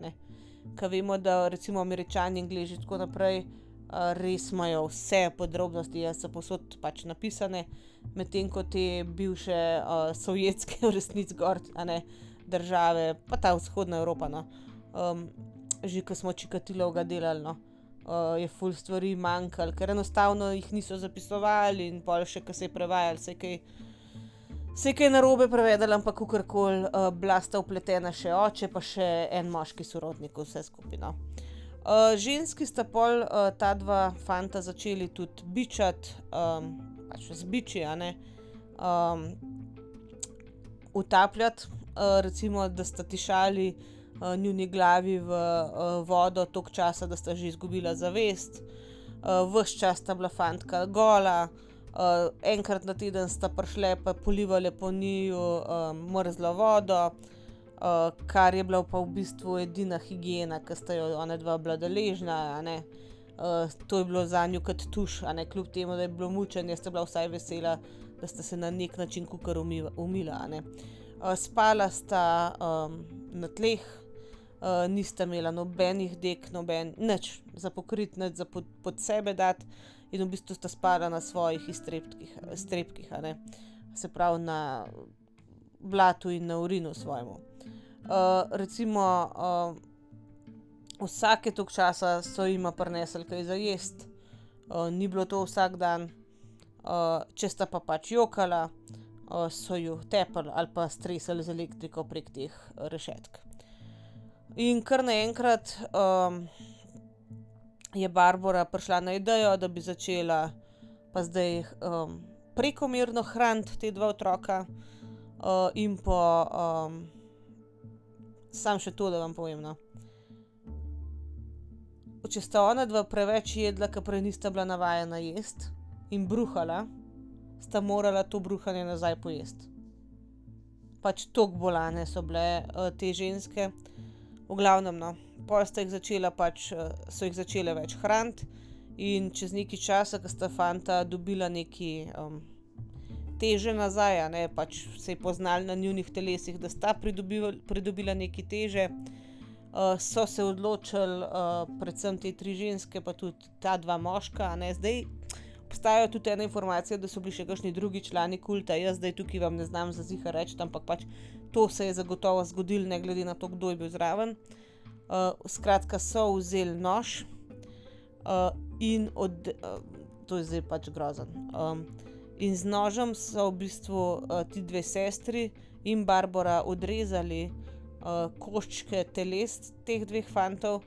ki vemo, da recimo američani, in tako naprej. Uh, res imajo vse podrobnosti, jaz so posod pač napisane, medtem ko te bivše uh, sovjetske, v resnici, gor, države, pa ta vzhodna Evropa. No. Um, že ko smo čikatilo ga delali, no, uh, je full stvari manjkalo, ker enostavno jih niso zapisovali in pol še, ko se je prevajal, se kaj. Se je kaj narobe prevedel, ampak kakorkoli, uh, bila sta upletena še oče, pa še en moški sorodnik, vse skupino. Uh, ženski sta pol uh, ta dva fanta začeli tudi bičati, um, pač z biči, a ne um, utapljati, uh, recimo, da sta tišali uh, njuni glavi v uh, vodo toliko časa, da sta že izgubila zavest. Uh, Ves čas sta bila fantka gola, uh, enkrat na teden sta prišle pa polivali po njiju uh, mrzlo vodo, uh, kar je bila pa v bistvu edina higiena, ki sta jo ona dva bila deležna. Uh, to je bilo za njo kot tuš, a ne kljub temu, da je bilo mučenje, sta bila vsaj vesela, da sta se na nek način kukar umila. Uh, spala sta um, na tleh, uh, nista imela nobenih dek, noben, nič za pokrit, nič za pod, pod sebe dati, in v bistvu sta spala na svojih iztrebkih, se pravi na blatu in na urinu svojemu. Uh, recimo, uh, vsake tok časa so jim prinesli kaj za jesti, uh, ni bilo to vsak dan, uh, če sta pa pač jokala, uh, so jo tepali ali pa stresali z elektriko prek teh rešetk. In kar naenkrat um, je Barbara prišla na idejo, da bi začela pa zdaj um, prekomerno hraniti te dva otroka, uh, in pa um, sam še to, da vam povem. No. Če sta ona dva preveč jedla, ker prej nista bila navajena jesti in bruhala, sta morala to bruhanje nazaj pojesti. Pač tako bolane so bile uh, te ženske. V glavnem, no, posta jih začela, pač eh, so jih začele več hraniti, in čez nekaj časa, ko sta fanta dobila neki um, teže nazaj, ne, pač se je poznali na njihovih telesih, da sta pridobila neki teže, uh, so se odločili, uh, predvsem te tri ženske, pa tudi ta dva moška, ne zdaj. Obstajajo tudi ene informacije, da so bili še kakšni drugi člani kulta, jaz zdaj tukaj vam ne znam za ziha reči, ampak pač to se je zagotovo zgodilo, ne glede na to, kdo je bil zraven. Uh, skratka, so vzeli nož uh, in od, uh, to je zdaj pač grozen. Um, in z nožem so v bistvu uh, ti dve sestri in Barbara odrezali uh, koščke teles teh dveh fantov.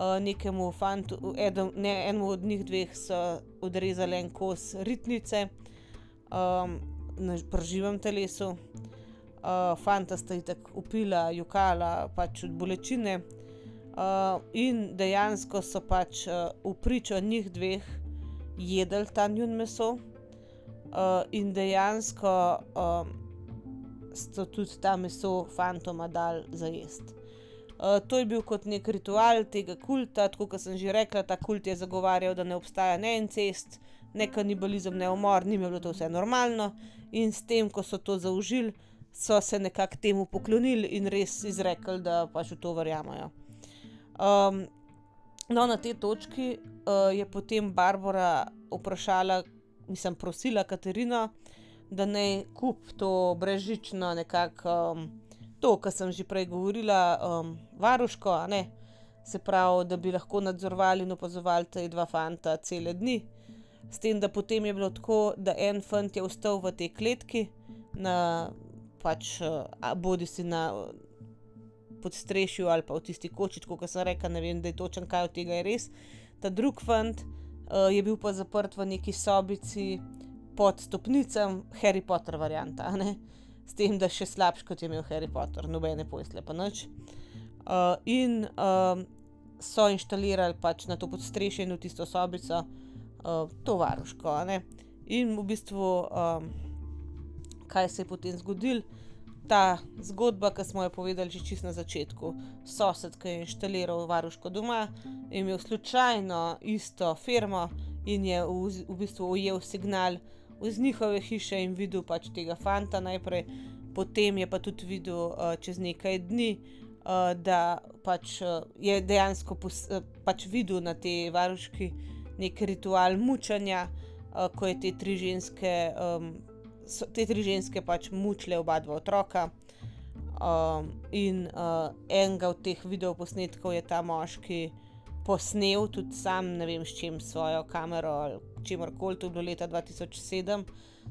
Uh, nekemu fantu, edem, ne, enemu od njih dveh so odrezali en kos ritnice um, na živem telesu uh, fanta sta jih tako upila, jokala, pač od bolečine. Uh, in dejansko so pač uh, v pričo njih dveh jedli ta njun meso, uh, in dejansko um, so tudi ta meso fantoma dal za jesti. Uh, to je bil kot nek ritual tega kulta, tako kot sem že rekla, ta kult je zagovarjal, da ne obstaja ne en cest, ne kanibalizem, ne umor, ni bilo to vse normalno, in s tem, ko so to zaužili, so se nekako temu poklonili in res izrekli, da pač v to verjamajo. Um, no, na tej točki uh, je potem Barbara vprašala, nisem prosila Katarina, da naj kup to brežično, nekako um, to, kar sem že prej govorila, um, varuško, se pravi, da bi lahko nadzorovali in opazovali te dva fanta cele dni. S tem, da potem je bilo tako, da en fant je ostal v tej kletki na pač bodi si na podstrešju ali pa v tisti koči, kot sem rekel, ne vem, da je točen kaj od tega je res. Ta drug fant uh, je bil pa zaprt v neki sobici pod stopnicem, Harry Potter varianta, ne? s tem, da še slabš kot je imel Harry Potter, nobene pojsle pa noč. Uh, in uh, so inštalirali pač na to podstrešje in v tisto sobico uh, to varuško. In v bistvu. Um, kaj se je potem zgodilo. Ta zgodba, ki smo jo povedali že čist na začetku, sosed, ki je inštaliral varuško doma, je imel slučajno isto firmo in je v, v bistvu ujel signal iz njihove hiše in videl pač tega fanta najprej, potem je pa tudi videl uh, čez nekaj dni, uh, da pač uh, je dejansko pos, uh, pač videl na tej varuški nek ritual mučanja, uh, ko je te tri ženske. Um, so te tri ženske pač mučile oba dva otroka. Um, in uh, enega od teh videoposnetkov je ta moški posnel, tudi sam, ne vem, s čim svojo kamero ali čemer koli, to je bilo leta 2007,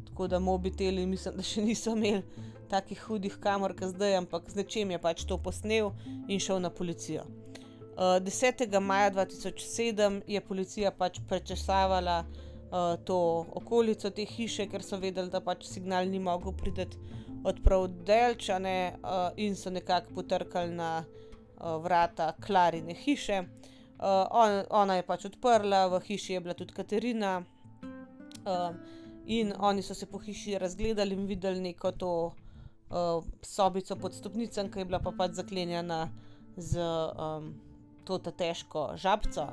tako da mobiteli, mislim, da še niso imeli takih hudih kamer, kot zdaj, ampak z nečem je pač to posnel in šel na policijo. Uh, 10. maja 2007 je policija pač prečesavala uh, to okolico te hiše, ker so vedeli, da pač signal ni mogel priti od prav delčane uh, in so nekako potrkali na uh, vrata Klarine hiše. Uh, on, ona je pač odprla, v hiši je bila tudi Katerina, uh, in oni so se po hiši razgledali in videli neko to uh, sobico pod stopnicami, ki je bila pa pač zaklenjena z um, to težko žabco.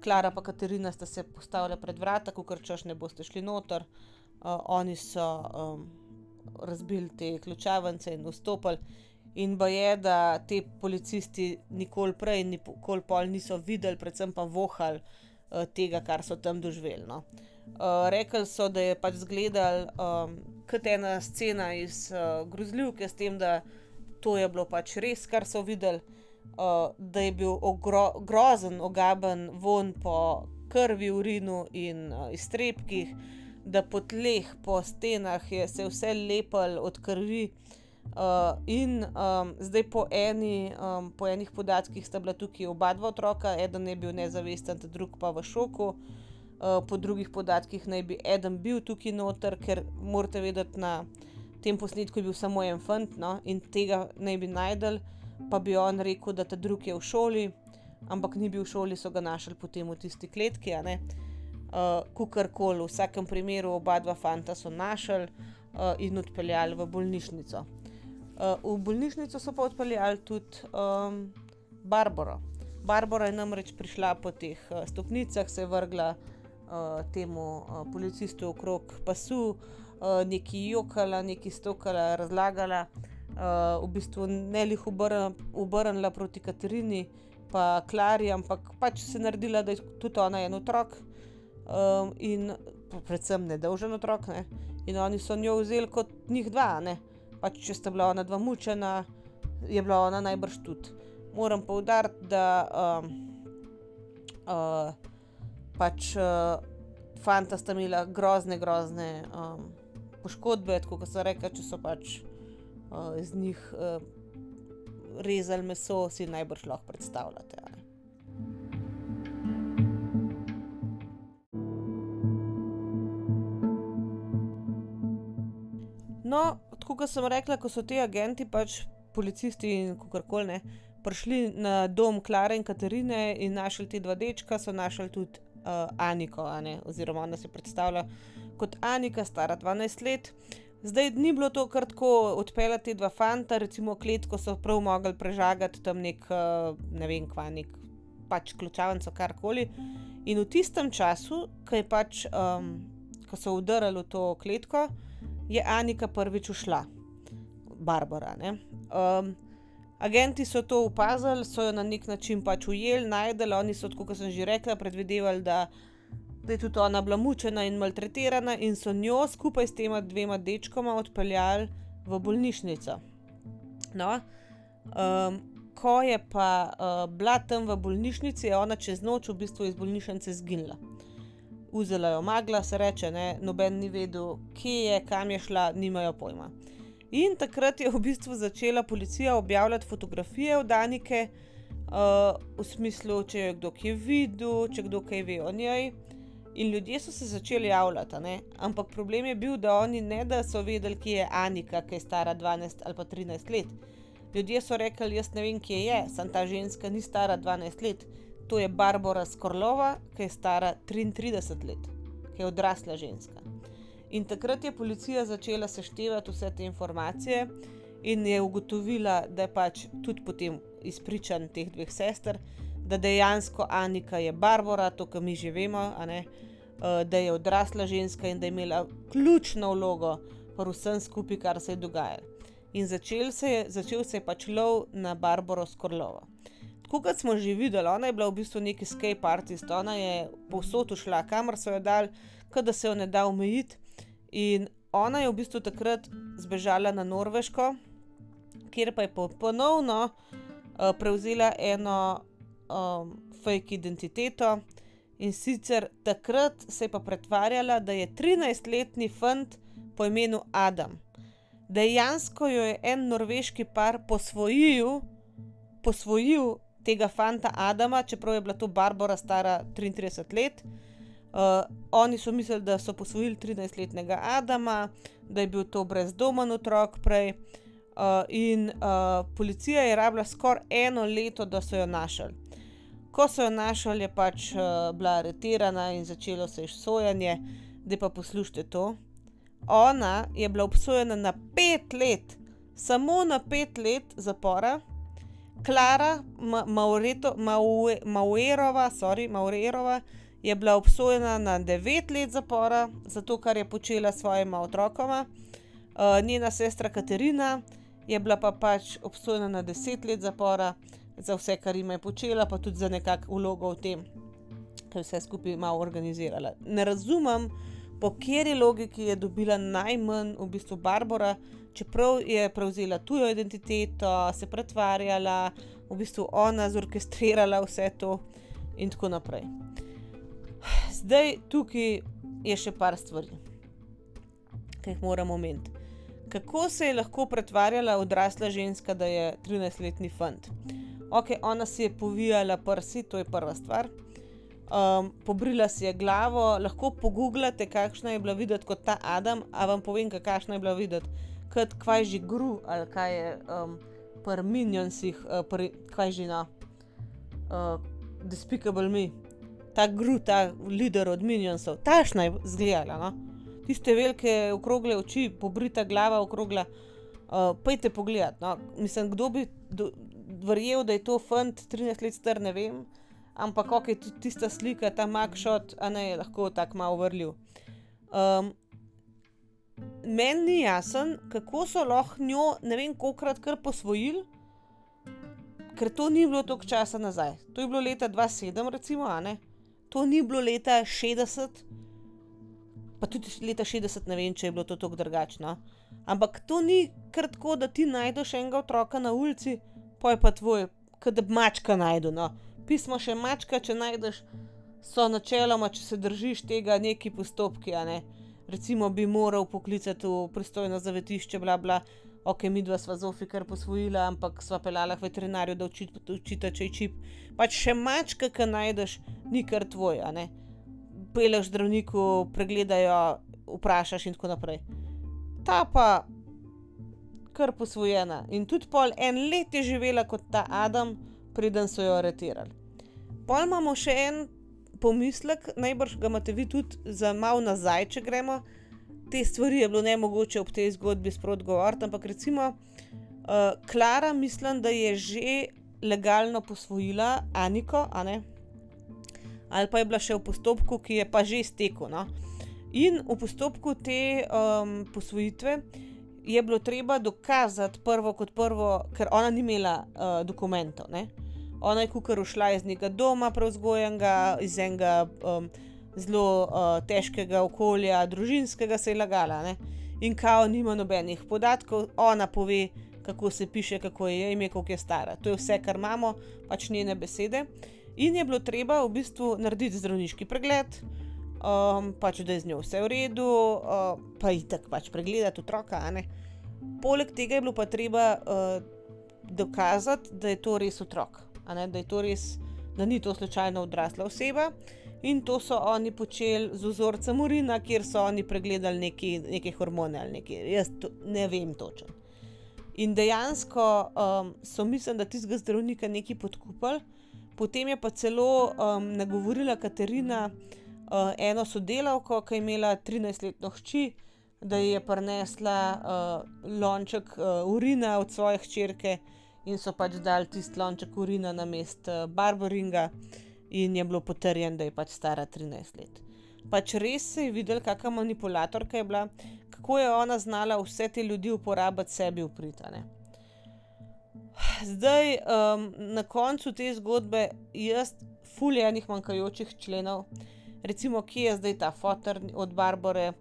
Klara in Katerina sta se postavila pred vrata, ko krčeš, ne boste šli noter. Uh, oni so um, razbili te ključavnice in vstopili. In ba je, da te policisti nikoli prej, nikoli pol niso videli, predvsem pa vohali uh, tega, kar so tam doživeli. No. Uh, rekli so, da je pač izgledal um, kot ena scena iz uh, grozljivke, s tem, da to je bilo pač res, kar so videli, uh, da je bil ogro, grozen, ogaben von po krvi, urinu in uh, iztrebkih, da po tleh, po stenah je se vse lepil od krvi. Uh, in um, zdaj po, eni, um, po enih podatkih sta bila tukaj oba dva otroka, eden je bil nezavesten, drug pa v šoku. Uh, po drugih podatkih naj bi eden bil tukaj noter, ker morate vedeti, na tem posnetku je bil samo en fant no? in tega naj bi najdel, pa bi on rekel, da ta drugi je v šoli, ampak ni bil v šoli, so ga našli potem v tisti kletki. Uh, Kukorkoli, v vsakem primeru oba dva fanta so našli uh, in odpeljali v bolnišnico. Uh, v bolnišnico so pa odpeljali tudi um, Barbaro. Barbara je namreč prišla po teh uh, stopnicah, se je vrgla uh, temu uh, policistu okrog pasu, uh, neki jokala, neki stokala, razlagala, uh, v bistvu ne lih obrnila proti Katarini, pa Klari, ampak pač se naredila, da je tudi ona en otrok um, in predvsem nedolžen otrok. Ne? In oni so njo vzeli kot njih dva. Ne? pač če sta bila ona dva mučena, je bila ona najbrž tudi. Moram poudariti, da um, uh, pač uh, fanta sta imela grozne, grozne um, poškodbe, kot so rekli, če so pač uh, iz njih uh, rezali meso, si najbrž lahko predstavljate. No, kot sem rekla, ko so ti agenti, pač policisti in kako koli ne, prišli na dom Klare in Katarine in našli ti dva dečka, so našli tudi uh, Aniko, oziroma ona se predstavlja kot Anika, stara 12 let. Zdaj ni bilo to kar tako odpeljati dva fanta, recimo kletko so prav mogli prežagati tam nek, uh, ne vem, kva, nek pač ključavnico, karkoli. In v tistem času, ko pač, um, ko so udarili v to kletko, je Anika prvič ušla, Barbara. Um, agenti so to opazili, so jo na nek način pač ujeli, najdeli, oni so, kot sem že rekla, predvidevali, da, da je tudi ona bila mučena in maltretirana, in so njo skupaj s tema dvema dečkoma odpeljali v bolnišnico. No, um, ko je pa uh, bila tam v bolnišnici, je ona čez noč v bistvu iz bolnišnice zginila vzela jo magla, se reče, ne, noben ni vedel, kje je, kam je šla, nimajo pojma. In takrat je v bistvu začela policija objavljati fotografije od Danike, uh, v smislu, če je kdo kaj videl, če kdo kaj ve o njej. In ljudje so se začeli javljati, ne? ampak problem je bil, da oni ne da so vedeli, kje je Anika, ki je stara 12 ali pa 13 let. Ljudje so rekli, jaz ne vem, kje je, sem ta ženska, ni stara 12 let to je Barbara Skorlova, ki je stara 33 let, ki je odrasla ženska. In takrat je policija začela seštevati vse te informacije in je ugotovila, da je pač tudi potem izpričan teh dveh sester, da dejansko Anika je Barbara, to, kar mi že vemo, eh, da je odrasla ženska in da je imela ključno vlogo pri vsem skupaj, kar se je dogajalo. In začel se je, začel se je pač lov na Barbaro Skorlovo. Kot smo že videli, ona je bila v bistvu neki escape artist, ona je povsod šla, kamor so jo dal, da se jo ne da omejiti. In ona je v bistvu takrat zbežala na Norveško, kjer pa je ponovno uh, prevzela eno um, fake identiteto. In sicer takrat se je pa pretvarjala, da je 13-letni fant po imenu Adam. Dejansko jo je en norveški par posvojil, posvojil tega fanta Adama, čeprav je bila to Barbara stara 33 let. Uh, oni so mislili, da so posvojili 13-letnega Adama, da je bil to brezdomen otrok prej. Uh, in uh, policija je rabila skoraj eno leto, da so jo našli. Ko so jo našli, je pač uh, bila aretirana in začelo se je sojanje, da pa poslušajte to. Ona je bila obsojena na pet let, samo na pet let zapora. Klara Ma Maureto, Maue, Mauerova, sorry, Maurerova je bila obsojena na devet let zapora, zato ker je počela svojima otrokoma. Uh, njena sestra Katerina je bila pa pač obsojena na deset let zapora za vse, kar je počela, pa tudi za nekakšno vlogo v tem, ker vse skupaj malo organizirala. Ne razumem, po kateri logiki je dobila najmanj v bistvu Barbara, čeprav je prevzela tujo identiteto, se pretvarjala, v bistvu ona zorkestrirala vse to in tako naprej. Zdaj tukaj je še par stvari, ki jih moramo omeniti. Kako se je lahko pretvarjala odrasla ženska, da je 13-letni fant? Ok, ona si je povijala prsi, to je prva stvar um, pobrila si je glavo, lahko pogooglate, kakšna je bila videti kot ta Adam, a vam povem, kakšna je bila videti kot kaj že gru ali kaj je um, pri minionsih, uh, kaj že na uh, Despicable Me. Ta gru, ta leader od minionsov, tašna je zgledala. No? Tiste velike okrogle oči, pobrita glava okrogla. Uh, Pejte pogled. No? Mislim, kdo bi do, verjel, da je to fant 13 let star, ne vem ampak ok, tudi tista slika, ta makšot, a ne je lahko tako malo vrljiv. Um, Meni ni jasen, kako so lahko njo, ne vem, kolikrat kar posvojili, ker to ni bilo toliko časa nazaj. To je bilo leta 2007, recimo, a ne. To ni bilo leta 60, pa tudi leta 60, ne vem, če je bilo to tako drugačno. Ampak to ni kar tako, da ti najdeš enega otroka na ulici, pa je pa tvoj, kot da mačka najdu. No pismo še mačka, če najdeš, so načeloma, če se držiš tega, neki postopki. Ne? Recimo bi moral poklicati v pristojno zavetišče, bla bla. Ok, mi dva sva zofi kar posvojila, ampak sva pelala k veterinarju, da učita, če je čip. Pač še mačka, ki najdeš, ni kar tvoj, a ne. Peleš zdravniku, pregledajo, vprašaš in tako naprej. Ta pa kar posvojena in tudi pol en let je živela kot ta Adam, preden so jo aretirali. Pol imamo še en pomislek, najbrž ga imate vi tudi za malo nazaj, če gremo. Te stvari je bilo ne mogoče ob tej zgodbi sproti govoriti, ampak recimo uh, Klara, mislim, da je že legalno posvojila Aniko, ali pa je bila še v postopku, ki je pa že iztekel. No? In v postopku te um, posvojitve je bilo treba dokazati prvo kot prvo, ker ona ni imela uh, dokumentov. Ne? ona je kukar ušla iz nekega doma, prevzgojenega, iz enega um, zelo uh, težkega okolja, družinskega se je lagala. Ne? In kao nima nobenih podatkov, ona pove, kako se piše, kako je ime, koliko je stara. To je vse, kar imamo, pač njene besede. In je bilo treba v bistvu narediti zdravniški pregled, um, pač da je z njo vse v redu, uh, pa je tako pač pregledati otroka. Poleg tega je bilo pa treba uh, dokazati, da je to res otrok da je to res, da ni to slučajno odrasla oseba. In to so oni počeli z vzorcem urina, kjer so oni pregledali neki, neke hormone ali nekaj. Jaz to, ne vem točno. In dejansko um, so mislili, da tistega zdravnika nekaj podkupili, potem je pa celo um, nagovorila Katarina uh, eno sodelavko, ki je imela 13-letno hči, da je prinesla uh, lonček uh, urina od svoje hčerke in so pač dali tisti lonček urina na mest uh, Barbaringa, in je bilo potrjeno, da je pač stara 13 let. Pač res je videl, kakšna manipulatorka je bila, kako je ona znala vse te ljudi uporabiti sebi upritane. Zdaj, um, na koncu te zgodbe, jaz, fuljenih manjkajočih členov, recimo, kje je zdaj ta fotor od Barbare,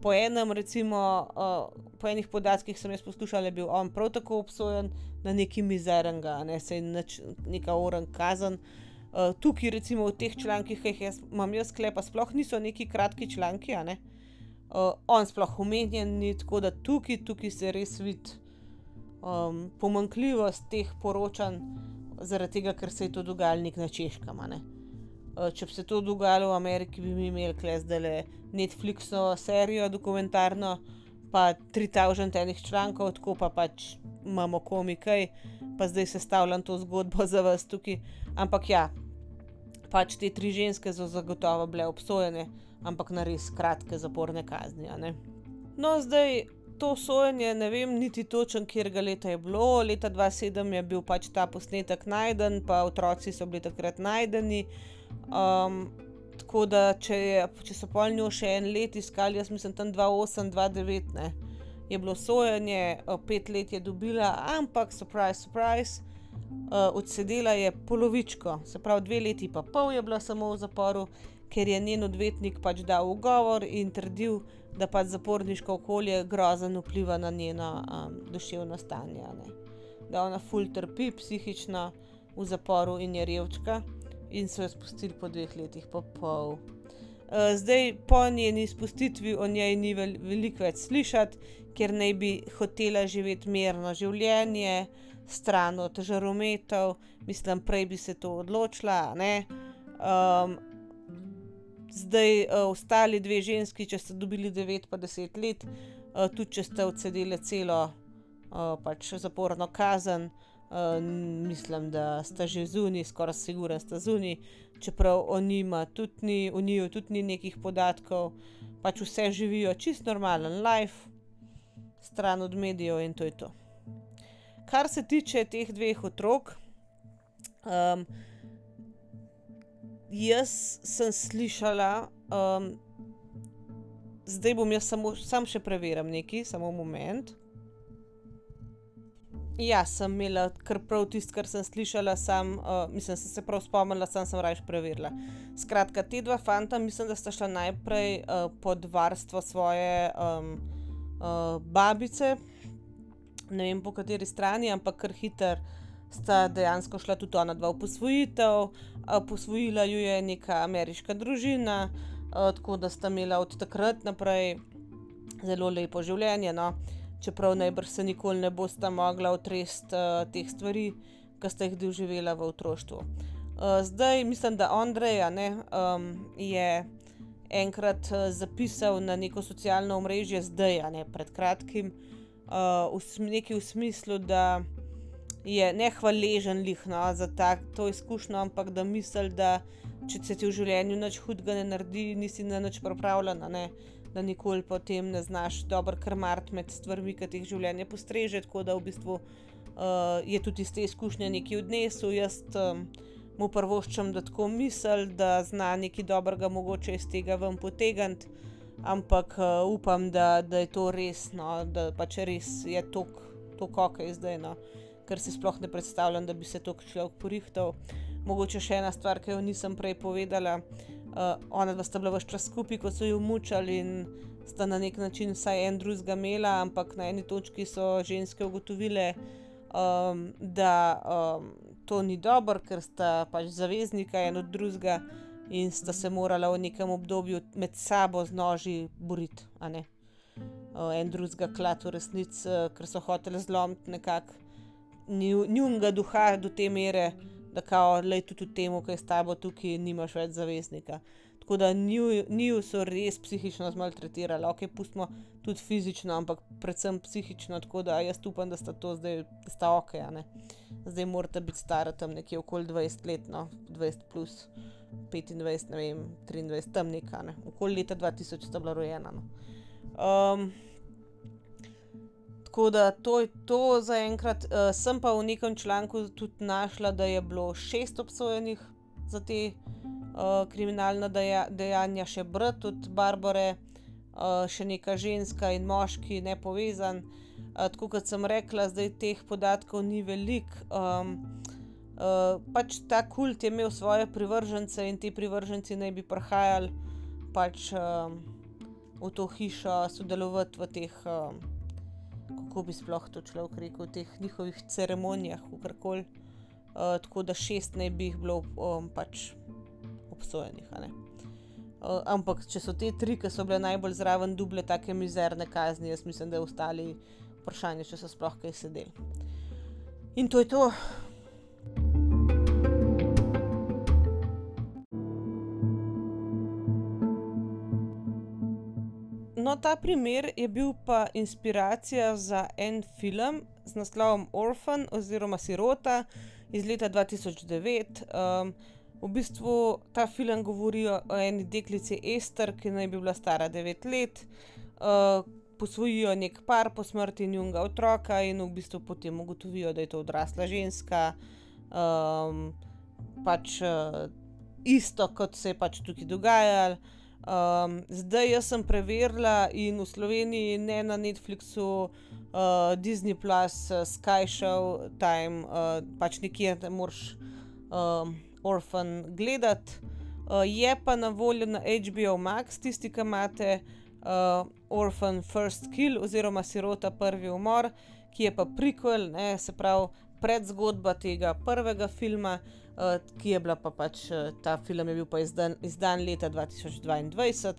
po enem, recimo, uh, po enih podatkih sem jaz poslušal, da je bil on prav tako obsojen na neki mizernega, ne se je neka oren kazen. Uh, tukaj, recimo v teh člankih, ki jih jaz, imam jaz sklepa, sploh niso neki kratki članki, uh, on sploh omenjen, ni tako da tukaj, tukaj se res vidi um, pomankljivost teh poročanj, zaradi tega, ker se je to dogajalo nek na češkama. Ne? Uh, če bi se to dogajalo v Ameriki, bi mi imeli zdaj le Netflixo serijo dokumentarno, pa 3000 enih člankov, tako pa pač imamo komikaj, pa zdaj sestavljam to zgodbo za vas tukaj. Ampak ja, pač te tri ženske so zagotovo bile obsojene, ampak na res kratke zaporne kazni. No, zdaj to sojenje, ne vem niti točen, kjer ga leta je bilo. Leta 2007 je bil pač ta posnetek najden, pa otroci so bili takrat najdeni. Um, tako da, če, je, če so pol njo še en let iskali, jaz mislim tam 2008, 2009, je bilo sojenje, pet let je dobila, ampak, surprise, surprise, uh, odsedela je polovičko, se pravi, dve leti pa pol je bila samo v zaporu, ker je njen odvetnik pač dal ugovor in trdil, da pač zaporniško okolje grozno vpliva na njeno um, duševno stanje. Ne. Da ona ful trpi psihično v zaporu in je revčka, in so jo spustili po dveh letih, pa pol. Uh, zdaj, po njeni spustitvi, o njej ni vel veliko več slišati, ker naj bi hotela živeti mirno življenje, stran od žarometov, mislim, prej bi se to odločila. Um, zdaj, uh, ostali dve ženski, če ste dobili 9 pa 10 let, uh, tudi če ste odsedeli celo uh, pač zaporno kazen, uh, mislim, da ste že zunaj, skoraj sigurno ste zunaj, čeprav o njima tudi ni, o njiju tudi ni nekih podatkov, pač vse živijo čist normalen life, stran od medijev in to je to. Kar se tiče teh dveh otrok, um, jaz sem slišala, um, zdaj bom jaz samo, sam še preverjam nekaj, samo moment. Ja, sem imela kar prav tisto, kar sem slišala, sam, uh, mislim, sem se prav spomnila, sam sem raje preverila. Skratka, te dva fanta, mislim, da sta šla najprej uh, pod varstvo svoje um, uh, babice, ne vem po kateri strani, ampak kar hiter sta dejansko šla tudi ona dva v posvojitev, uh, posvojila ju je neka ameriška družina, uh, tako da sta imela od takrat naprej zelo lepo življenje. No čeprav najbrž se nikoli ne boste mogla otresti uh, teh stvari, ki ste jih doživela v otroštvu. Uh, zdaj mislim, da Andreja ne, um, je enkrat uh, zapisal na neko socialno omrežje, zdaj, ne pred kratkim, uh, v neki v smislu, da je nehvaležen lihno za tak, to izkušnjo, ampak da misli, da če se ti v življenju nič hudega ne naredi, nisi na nič pripravljena. Ne da nikoli potem ne znaš dobro krmati med stvarmi, ki jih življenje postreže. Tako da v bistvu uh, je tudi iz te izkušnje nekaj odnesel. Jaz um, mu prvoščam, da tako misli, da zna nekaj dobrega mogoče iz tega ven potegniti, ampak uh, upam, da, da je to res, no, da pač res je to, to kaj zdaj. No. Ker si sploh ne predstavljam, da bi se to človek porihtal. Mogoče še ena stvar, ki jo nisem prej povedala uh, ona dva sta bila vse čas skupaj, ko so jo mučali in sta na nek način vsaj en drugega imela, ampak na eni točki so ženske ugotovile, um, da um, to ni dobro, ker sta pač zaveznika en od drugega in sta se morala v nekem obdobju med sabo z noži boriti. Uh, en drugega klad v resnici, uh, ker so hoteli zlomiti nekako njunga duha do te mere da kao, le tudi v tem, kaj s tabo tukaj nimaš več zaveznika. Tako da njiju so res psihično zmaltretirali, ok, pustimo tudi fizično, ampak predvsem psihično, tako da jaz upam, da sta to zdaj, da sta ok, ne. Zdaj morate biti stara tam nekje okoli 20 let, no, 20 plus 25, ne vem, 23, tam nekaj, ne. Okoli leta 2000 sta bila rojena. No. Um, Tako da to je to za enkrat. Uh, sem pa v nekem članku tudi našla, da je bilo šest obsojenih za te uh, kriminalne deja dejanja, še brat od Barbare, uh, še neka ženska in moški, ne povezan. Uh, tako kot sem rekla, zdaj teh podatkov ni veliko. Um, uh, pač ta kult je imel svoje privržence in ti privrženci naj bi prihajali pač, uh, v to hišo sodelovati v teh. Uh, kako bi sploh to človek rekel, v teh njihovih ceremonijah, kakorkoli. Uh, tako da šest naj bi jih bilo um, pač obsojenih. Uh, ampak če so te tri, ki so bile najbolj zraven, duble, tako mizerne kazni, jaz mislim, da je ostali vprašanje, če so sploh kaj sedeli. In to je to. No, ta primer je bil pa inspiracija za en film z naslovom Orphan oziroma Sirota iz leta 2009. Um, v bistvu ta film govori o eni deklici Ester, ki naj bi bila stara 9 let. Uh, posvojijo nek par po smrti njunega otroka in v bistvu potem ugotovijo, da je to odrasla ženska. Um, pač uh, isto, kot se je pač tukaj dogajalo. Um, zdaj jaz sem preverila in v Sloveniji, ne na Netflixu, uh, Disney Plus, uh, Sky Show, Time, uh, pač nekje ne moreš um, Orphan gledati. Uh, je pa na voljo na HBO Max, tisti, ki imate uh, Orphan First Kill oziroma Sirota Prvi umor, ki je pa prequel, ne, se pravi predzgodba tega prvega filma. Uh, ki je bila pa pač uh, ta film, je bil pa izdan, izdan leta 2022,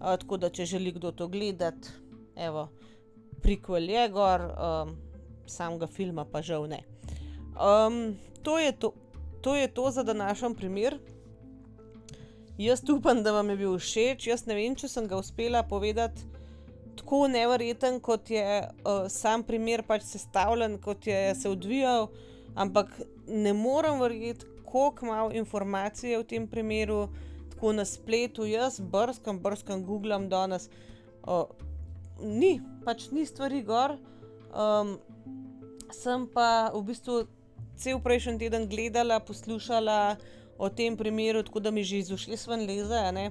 uh, tako da če želi kdo to gledati, evo, prikvel je gor, um, samega filma pa žal ne. Um, to, je to, to je to za današnji primer. Jaz upam, da vam je bil všeč. Jaz ne vem, če sem ga uspela povedati tako nevreten, kot je uh, sam primer pač sestavljen, kot je se odvijal, ampak ne morem verjeti, koliko malo informacije v tem primeru, tako na spletu, jaz brskam, brskam, googlam danes. Uh, ni, pač ni stvari gor. Um, sem pa v bistvu cel prejšnji teden gledala, poslušala o tem primeru, tako da mi že izušli sven leze.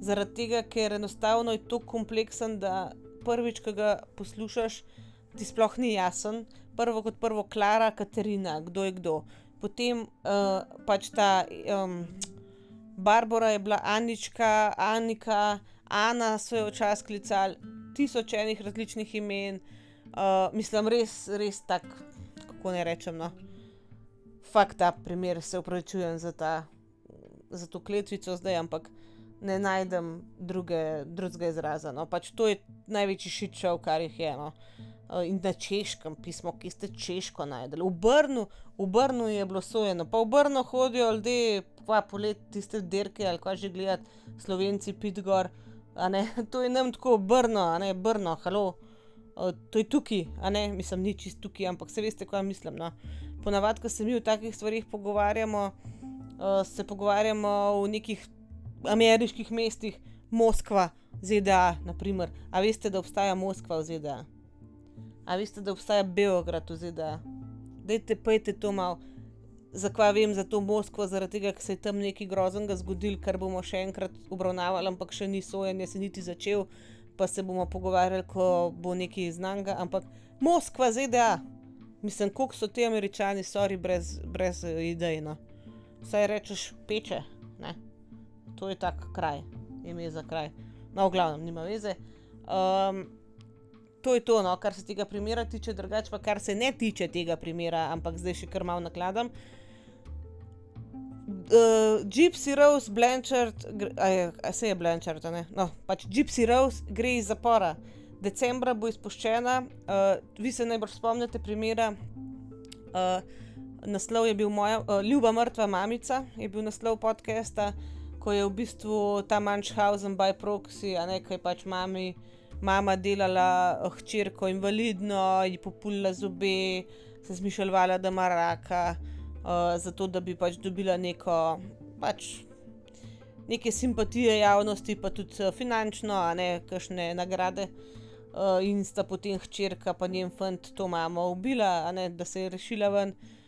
Zaradi tega, ker enostavno je to kompleksen, da prvič, ki ga poslušaš, ti sploh ni jasen. Prvo kot prvo, Klara, Katarina, kdo je kdo potem uh, pač ta um, Barbara je bila Anička, Anika, Ana so jo včasih klicali, tisoč enih različnih imen. Uh, mislim, res, res tak, kako ne rečem. No. Fakt ta primer, se upravičujem za, za to kletvico zdaj, ampak ne najdem druge, drugega izraza. No. Pač to je največji šitšov, kar jih je. No. Uh, in na češkem pismo, ki ste češko najdeli. V Brnu, v Brnu je bilo sojeno, pa v Brnu hodijo ljudje, pa poleti tiste dirke ali kaj že gledati, slovenci Pitgor. To je nam tako Brno, a ne Brno, halo. Uh, to je tukaj, a ne, mislim, ni čist tukaj, ampak se veste, kaj mislim. No? Ponavadi, ko se mi o takih stvarih pogovarjamo, uh, se pogovarjamo v nekih ameriških mestih, Moskva, ZDA, naprimer. A veste, da obstaja Moskva v ZDA? A veste, da obstaja Beograd v ZDA? dajte pejte to malo. Zakaj vem za to Moskvo? Zaradi tega, ker se je tam nekaj groznega zgodil, kar bomo še enkrat obravnavali, ampak še ni sojenje, se niti začel, pa se bomo pogovarjali, ko bo nekaj znanga. Ampak Moskva, ZDA, mislim, koliko so ti američani, sorry, brez, brez idej. No. Saj rečeš peče, ne? to je tak kraj, ime za kraj. No, v glavnem, nima veze. Um, to je to, no, kar se tega primera tiče, drugače pa kar se ne tiče tega primera, ampak zdaj še kar malo nakladam. Uh, Gypsy Rose, Blanchard, a se je Blanchard, ne? No, pač Gypsy Rose gre iz zapora. Decembra bo izpuščena, uh, vi se najbolj spomnite primera. Uh, naslov je bil moja, uh, Ljuba mrtva mamica, je bil naslov podcasta, ko je v bistvu ta Munchausen by proxy, a ne kaj pač mami mama delala eh, hčerko invalidno, ji populila zobe, se zmišljala, da ima raka, uh, zato da bi pač dobila neko, pač neke simpatije javnosti, pa tudi uh, finančno, a ne kakšne nagrade. Uh, in sta potem hčerka, pa njen fant to mamo ubila, ne, da se je rešila ven. Uh,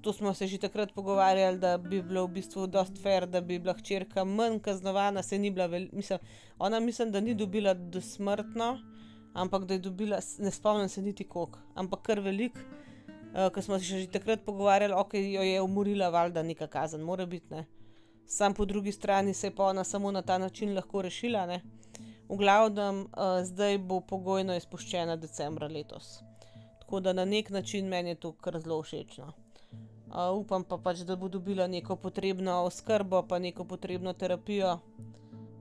to smo se že takrat pogovarjali, da bi bilo v bistvu dost fair, da bi bila hčerka manj kaznovana, se ni bila, vel, mislim, ona mislim, da ni dobila do smrtno, ampak da je dobila, ne spomnim se niti koliko, ampak kar velik. Uh, Ker smo se že takrat pogovarjali, ok, jo je umorila, valjda neka kazen, mora biti ne. Sam po drugi strani se je pa ona samo na ta način lahko rešila. Ne? V glavnem, uh, zdaj bo pogojno izpuščena decembra letos. Tako da na nek način meni je to kar zelo všeč. Uh, upam pa pač, da bo dobila neko potrebno oskrbo, pa neko potrebno terapijo,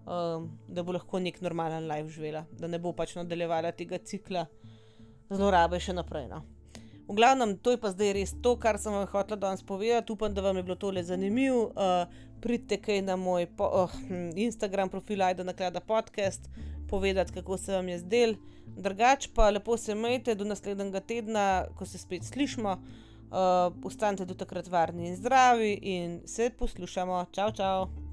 uh, da bo lahko nek normalen life živela, da ne bo pač nadaljevala tega cikla zlorabe še naprej. No. V glavnem, to je pa zdaj res to, kar sem vam hotel danes povedati. Upam, da vam je bilo tole zanimivo. Uh, pridite kaj na moj po, uh, Instagram profil, ajde na klada podcast, povedati, kako se vam je zdel. Drugač pa lepo se imejte do naslednjega tedna, ko se spet slišmo. Uh, ostanite do takrat varni in zdravi in se poslušamo. Čau, čau!